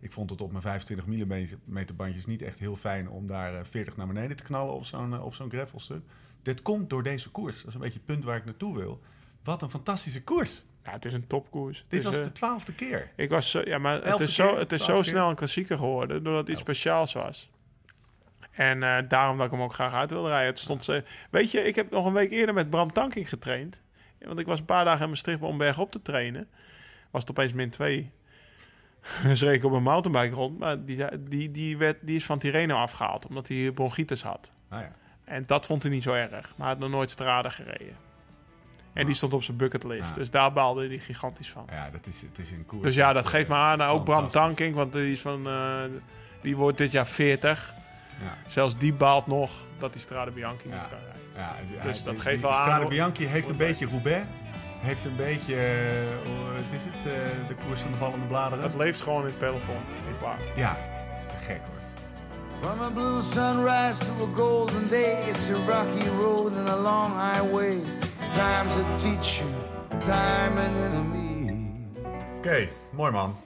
ik vond het op mijn 25 mm bandjes niet echt heel fijn... om daar eh, 40 naar beneden te knallen op zo'n eh, op zo'n gravelstuk. Dit komt door deze koers. Dat is een beetje het punt waar ik naartoe wil. Wat een fantastische koers. Ja, het is een topkoers. Dit is, was eh, de twaalfde keer. Ik was, ja, maar het Elfde is zo, het is zo keer? snel een klassieker geworden, doordat het iets Elfde. speciaals was. En eh, daarom dat ik hem ook graag uit wilde rijden. Het stond ze, weet je, ik heb nog een week eerder met Bram Tankink getraind. Want ik was een paar dagen in Maastricht om berg op te trainen. Was het opeens min 2. dus reed ik op een mountainbike rond. Maar die, die, die, werd, die is van Tirreno afgehaald, omdat hij bronchitis had. Ah, ja. En dat vond hij niet zo erg. Maar hij had nog nooit strade gereden. En die stond op zijn bucketlist. Ja. Dus daar baalde hij gigantisch van. ja, dat is, het is een koers. Dus ja, dat geeft me aan. Nou, ook Bram. Tankink, want die, is van, eh, die wordt dit jaar 40. Ja. Zelfs die baalt nog dat die Strade Bianchi Ja. niet kan rijden. Ja, Dus hij- dat die- geeft die wel aan Strade Bianchi heeft een beetje Roubaix. Heeft een beetje, eh, wat is het, eh, de koers van de vallende bladeren. Het leeft gewoon in het peloton. Ja, te gek hoor. From a blue sunrise to a golden day, it's a rocky road and a long highway. Time's a teacher, time an enemy. Oké, mooi man.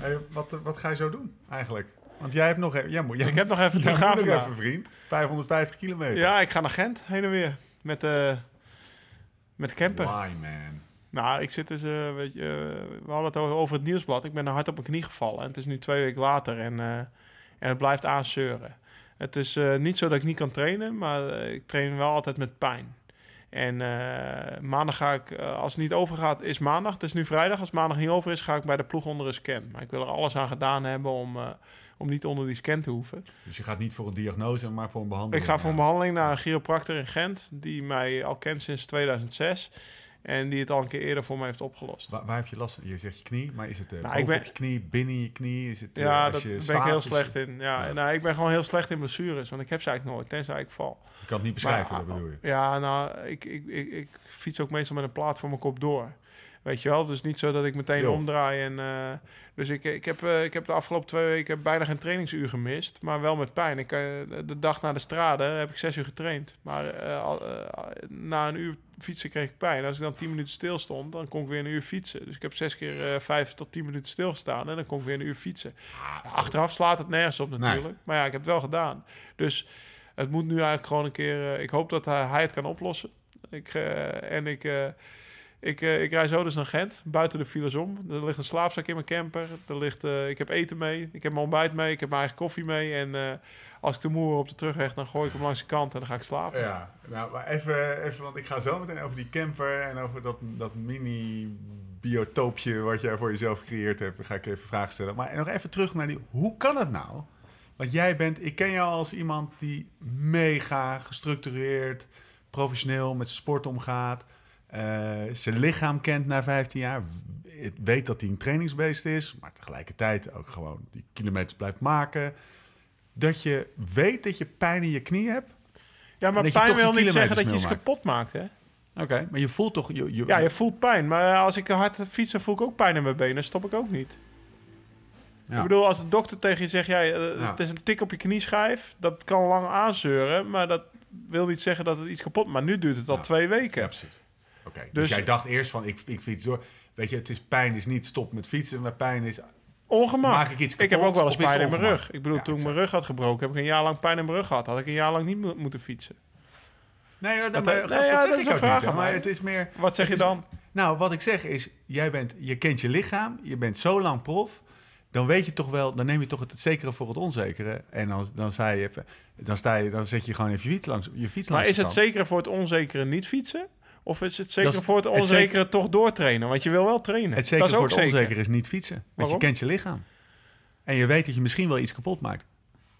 Hey, wat, eh, wat ga je zo doen eigenlijk? Want jij hebt nog even... Jij moet, jij Ik heb nog even jij te gaan moet nog even, vriend. 550 kilometer. Ja, ik ga naar Gent, heen en weer. Met, eh met de camper. Why, man? Nou, ik zit dus, eh, weet je, eh, we hadden het over, het nieuwsblad. Ik ben er hard op mijn knie gevallen. En het is nu twee weken later en, en het blijft aanzeuren. Het is niet zo dat ik niet kan trainen, maar ik train wel altijd met pijn. En maandag ga ik, als het niet overgaat, is maandag. Het is nu vrijdag. Als maandag niet over is, ga ik bij de ploeg onder een scan. Maar ik wil er alles aan gedaan hebben om, om niet onder die scan te hoeven. Dus je gaat niet voor een diagnose, maar voor een behandeling. Ik ga voor een behandeling naar een chiropractor in Gent, die mij al kent sinds 2006. En die het al een keer eerder voor mij heeft opgelost. Waar, waar heb je last van? Je zegt je knie, maar is het uh, Nou, ik ben- je knie, binnen je knie? Is het, eh, Ja, daar ben ik heel slecht in. Ja, Ja. Nou, ik ben gewoon heel slecht in blessures, want ik heb ze eigenlijk nooit, tenzij ik val. Je kan het niet beschrijven, Maar, dat bedoel je. Ja, nou, ik, ik, ik, ik fiets ook meestal met een plaat voor mijn kop door. Weet je wel, dus niet zo dat ik meteen Jo. omdraai. En, eh, dus ik, ik, heb, eh, ik heb de afgelopen twee weken bijna geen trainingsuur gemist, maar wel met pijn. Ik, eh, de dag na de strade heb ik zes uur getraind. Maar na een uur fietsen kreeg ik pijn. Als ik dan tien minuten stil stond, dan kon ik weer een uur fietsen. Dus ik heb zes keer vijf tot tien minuten stilgestaan en dan kon ik weer een uur fietsen. Ja, achteraf slaat het nergens op natuurlijk. Maar ja, ik heb het wel gedaan. Dus het moet nu eigenlijk gewoon een keer... ik hoop dat hij, hij het kan oplossen. Ik, en ik, ik, eh, ik rij zo dus naar Gent, buiten de files om. Er ligt een slaapzak in mijn camper. Er ligt, eh, ik heb eten mee, ik heb mijn ontbijt mee, ik heb mijn eigen koffie mee. En eh, als ik te moe op de terugweg, dan gooi ik hem langs de kant en dan ga ik slapen. Ja, nou, maar even, even, want ik ga zo meteen over die camper en over dat, dat mini-biotoopje wat jij voor jezelf gecreëerd hebt. Dan ga ik even vragen stellen. Maar nog even terug naar die, hoe kan het nou? Want jij bent, ik ken jou als iemand die mega gestructureerd, professioneel met zijn sport omgaat. Eh, zijn lichaam kent na 15 jaar. Weet dat hij een trainingsbeest is, maar tegelijkertijd ook gewoon die kilometers blijft maken. Dat je weet dat je pijn in je knie hebt. Ja, maar pijn wil niet zeggen dat je iets maakt. kapot maakt, hè? Oké, maar je voelt toch... Je, je, Ja, je voelt pijn. Maar als ik hard fiets, dan voel ik ook pijn in mijn benen. stop ik ook niet. Ja. Ik bedoel, als de dokter tegen je zegt... Ja, eh, Ja. het is een tik op je knieschijf. Dat kan lang aanzeuren. Maar dat wil niet zeggen dat het iets kapot... Maar nu duurt het al Ja. twee weken. Precies. Oké, dus, Dus- jij dacht eerst van, ik, ik fiets door. Weet je, het is pijn is niet stop met fietsen, maar pijn is... Ongemak. Maak ik iets heb kapot, ook wel eens pijn in mijn rug. Ik bedoel, Ja, toen ik mijn rug had gebroken... heb ik een jaar lang pijn in mijn rug gehad. Had ik een jaar lang niet mo- moeten fietsen. Nee, Dat- maar, nee, ja, dat is ik een ook vraag niet, maar het is meer... Wat zeg je is- dan? Nou, wat ik zeg is, jij bent, je kent je lichaam, je bent zo lang prof, dan weet je toch wel, dan neem je toch het zekere voor het onzekere. En dan, dan, sta je even, dan, sta je, dan zet je gewoon even je fiets langs, je fiets Maar langs is het zekere voor het onzekere niet fietsen? Of is het zeker is- voor het het onzekere toch doortrainen? Want je wil wel trainen. Het dat is voor het zeker. onzekere is niet fietsen. Want Waarom? je kent je lichaam. En je weet dat je misschien wel iets kapot maakt.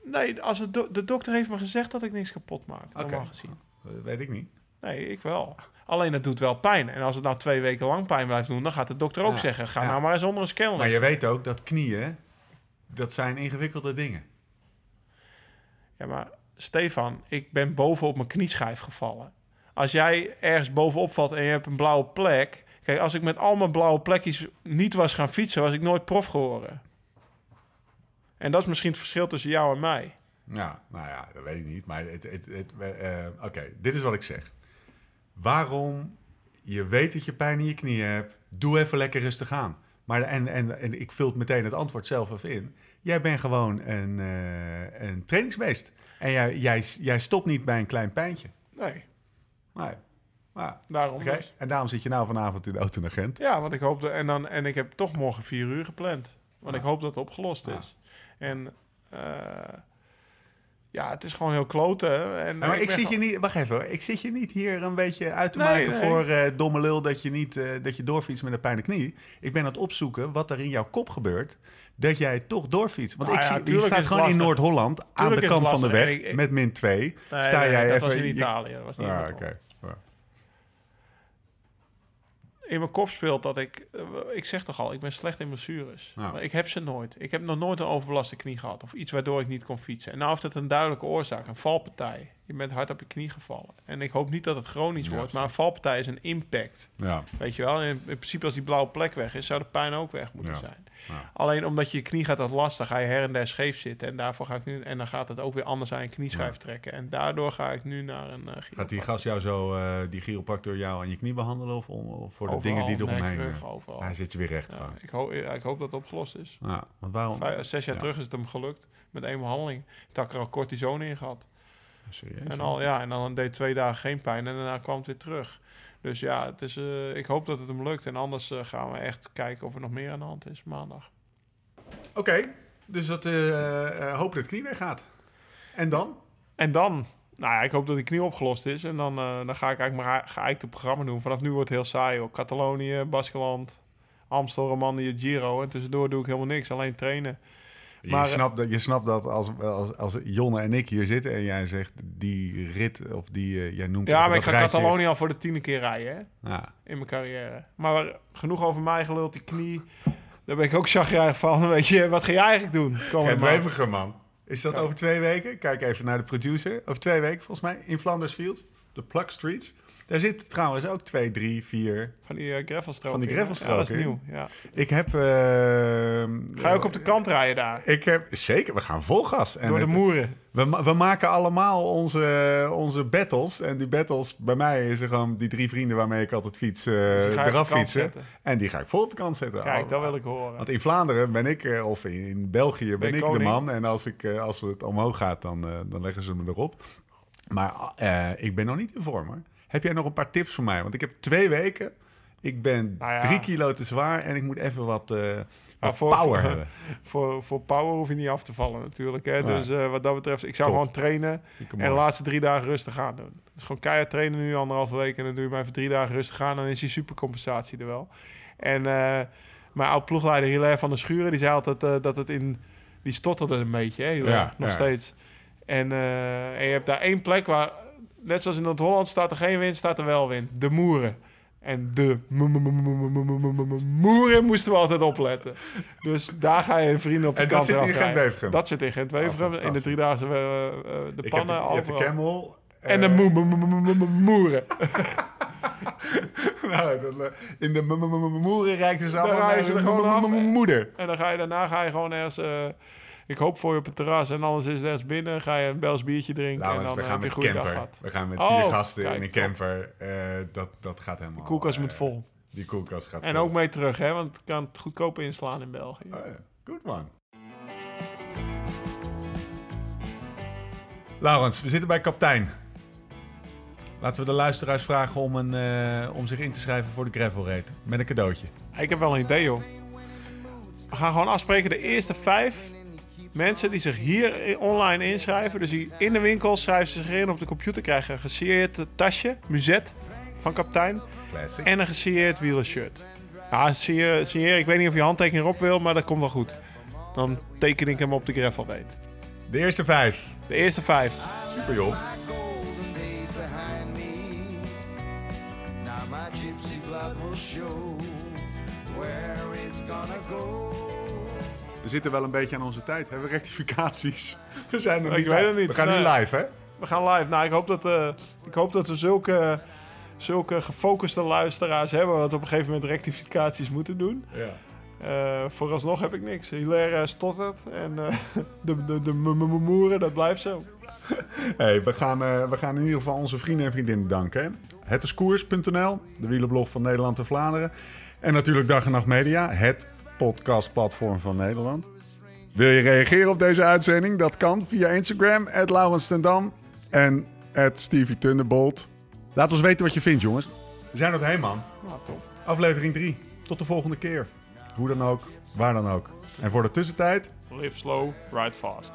Nee, als het do- de dokter heeft me gezegd dat ik niks kapot maak. Normaal gezien. Dat weet ik niet. Nee, ik wel. Alleen het doet wel pijn. En als het nou twee weken lang pijn blijft doen, dan gaat de dokter ook Ja. zeggen: ga Ja. nou maar eens onder een scan Maar je weet ook dat knieën, dat zijn ingewikkelde dingen. Ja, maar Stefan, ik ben bovenop mijn knieschijf gevallen. Als jij ergens bovenop valt en je hebt een blauwe plek. Kijk, als ik met al mijn blauwe plekjes niet was gaan fietsen, was ik nooit prof geworden. En dat is misschien het verschil tussen jou en mij. Ja, nou ja, dat weet ik niet. Maar het, het, het, eh, oké, dit is wat ik zeg. Waarom je weet dat je pijn in je knieën hebt, doe even lekker rustig aan. Maar, en, en, en ik vul meteen het antwoord zelf even in. Jij bent gewoon een, eh, een trainingsbeest. En jij, jij, jij stopt niet bij een klein pijntje. Nee, Nee. Maar, daarom oké. dus. En daarom zit je nou vanavond in de auto naar Gent. Ja, want ik hoop... De, en, dan, en ik heb toch morgen vier uur gepland. Want Ja. ik hoop dat het opgelost Ja. is. En... eh, ja, het is gewoon heel kloten. En, maar eh, ik, zit je niet, wacht even hoor. Ik zit je niet hier een beetje uit te Nee, maken nee. voor eh, domme lul dat je niet eh, dat je doorfietst met een pijn in de knie. Ik ben aan het opzoeken wat er in jouw kop gebeurt dat jij toch doorfietst. Want Nou ik ja, zie, je staat gewoon in. Noord-Holland aan de kant van de weg Ik- ik- met min 2. Nee, sta nee, jij dat even was in Italië. Dat was niet Ah, Noord-Holland. oké. Ja. In mijn kop speelt dat ik... eh, ik zeg toch al, ik ben slecht in blessures. Ja. Maar ik heb ze nooit. Ik heb nog nooit een overbelaste knie gehad. Of iets waardoor ik niet kon fietsen. En nou heeft het een duidelijke oorzaak. Een valpartij. Je bent hard op je knie gevallen. En ik hoop niet dat het chronisch Ja, wordt. Maar een valpartij is een impact. Ja. Weet je wel? In, in principe als die blauwe plek weg is, zou de pijn ook weg moeten Ja. zijn. Alleen omdat je je knie gaat dat lastig, ga je her en der scheef zitten. En daarvoor ga ik nu... En dan gaat het ook weer anders aan je knieschijf trekken. En daardoor ga ik nu naar een uh, Gaat die gast jou zo, eh, die chiropractor jou aan je knie behandelen of, om- of voor de dingen die er omheen. Rug, overal. Hij zit je weer recht. Ik, hoop, ja, ik hoop dat het opgelost is. Ja, want waarom? Vijf, zes jaar Ja. terug is het hem gelukt met één behandeling. Ik had er al cortisone in gehad. Serieus? En, al, ja, en dan deed twee dagen geen pijn en daarna kwam het weer terug. Dus ja, het is, eh, ik hoop dat het hem lukt. En anders eh, gaan we echt kijken of er nog meer aan de hand is maandag. Oké, dus dat eh, hoop dat het knie weggaat. En dan? En dan, nou ja, ik hoop dat die knie opgelost is. En dan, dan ga ik eigenlijk maar geëikte programma doen. Vanaf nu wordt het heel saai. Ook Catalonië, Baskeland, Amstel, Romandie, Giro. En tussendoor doe ik helemaal niks, alleen trainen. Je, snapt dat, je snapt dat als, als, als Jonne en ik hier zitten en jij zegt die rit of die, eh, jij noemt Ja, maar ik ga rijtje. Catalonië al voor de tiende keer rijden, hè? Ja. in mijn carrière. Maar genoeg over mij geluld, die knie. Daar ben ik ook chagrijnig van. Weet je, wat ga jij eigenlijk doen? maand? Wevergem, man. Is dat Ja. over twee weken? Kijk even naar de producer. Over twee weken, volgens mij, in Flanders Fields. De Plug Streets. Daar zitten trouwens ook twee, drie, vier. Van die uh, gravelstroken. Van die Ja, gravelstroken, dat is nieuw, ja. Ik heb... eh, Ga je ook op de kant rijden daar? Ik heb... Zeker, we gaan vol gas. En Door de het- moeren. We, we maken allemaal onze, onze battles. En die battles, bij mij is er gewoon die drie vrienden waarmee ik altijd fiets, Dus de eraf fietsen. En die ga ik vol op de kant zetten. Kijk, dat wil ik horen. Want in Vlaanderen ben ik, eh, of in, in België ben ik de man. En als, ik, als het omhoog gaat, dan, dan leggen ze me erop. Maar ik ben nog niet in vorm hoor. Heb jij nog een paar tips voor mij? Want ik heb twee weken. Ik ben Nou ja. drie kilo te zwaar en ik moet even wat, eh, wat voor- power voor- hebben. Voor, voor power hoef je niet af te vallen natuurlijk. Hè? Dus eh, wat dat betreft, ik zou Top. gewoon trainen en de laatste drie dagen rustig aan doen. Dus gewoon keihard trainen nu anderhalve week en dan doe je maar even drie dagen rustig aan. Dan is die supercompensatie er wel. En eh, mijn oud ploegleider Hilaire van der Schuren, die zei altijd dat het in... Die stotterde een beetje, hè, nog steeds. En, en je hebt daar één plek waar, net zoals in het Holland staat er geen wind, staat er wel wind. De moeren. En de moeren moesten we altijd opletten. Dus daar ga je vrienden op de en dat zit in Gent-Wevergem? Dat zit in gent in de driedaagse de pannen. Je hebt de camel. En de moeren. in de moeren rijken ze allemaal naar moeder. En dan ga je, daarna ga je gewoon ergens eh, ik hoop voor je op het terras en anders is het ergens binnen. Ga je een Bels biertje drinken en Laurens, dan we eh, gaan heb je met goede dag camper. gehad. We gaan met Oh, vier gasten kijk, in een camper. Eh, dat, dat gaat helemaal... De koelkast eh, moet vol. Die koelkast gaat En vol. ook mee terug, hè? Want het kan het goedkoop inslaan in België. Oh ja, good one. Laurens, we zitten bij kaptein. Laten we de luisteraars vragen om, een, eh, om zich in te schrijven voor de gravel raid. Met een cadeautje. Ik heb wel een idee, joh. We gaan gewoon afspreken de eerste vijf mensen die zich hier online inschrijven. Dus die in de winkel schrijven ze zich in op de computer. Krijgen een gesigneerd tasje, muzet van kaptein. Classic. En een gesigneerd wielershirt. Ja, signeer, signeer, ik weet niet of je handtekening erop wil, maar dat komt wel goed. Dan teken ik hem op de gravel raid. De eerste vijf. De eerste vijf. Super joh. My gypsy blood will show where it's gonna go. We zitten wel een beetje aan onze tijd. Hebben we rectificaties? We zijn er Ik niet weet bij. het niet. We gaan nu live, hè? We gaan live. Nou, ik hoop dat, eh, ik hoop dat we zulke, zulke gefocuste luisteraars hebben... dat we op een gegeven moment rectificaties moeten doen. Ja. Eh, vooralsnog heb ik niks. Hilaire stottert en eh, de, de, de moeren, dat blijft zo. Hey, we, gaan, eh, we gaan in ieder geval onze vrienden en vriendinnen danken. Het is koers.nl, de wielenblog van Nederland en Vlaanderen. En natuurlijk Dag en Nacht Media, het podcastplatform van Nederland. Wil je reageren op deze uitzending? Dat kan via Instagram, Laurens ten Dam en Stevie Thunderbolt. Laat ons weten wat je vindt, jongens. We zijn er heen, man. Nou, top. Aflevering 3. Tot de volgende keer. Hoe dan ook, waar dan ook. En voor de tussentijd, Live slow, ride fast.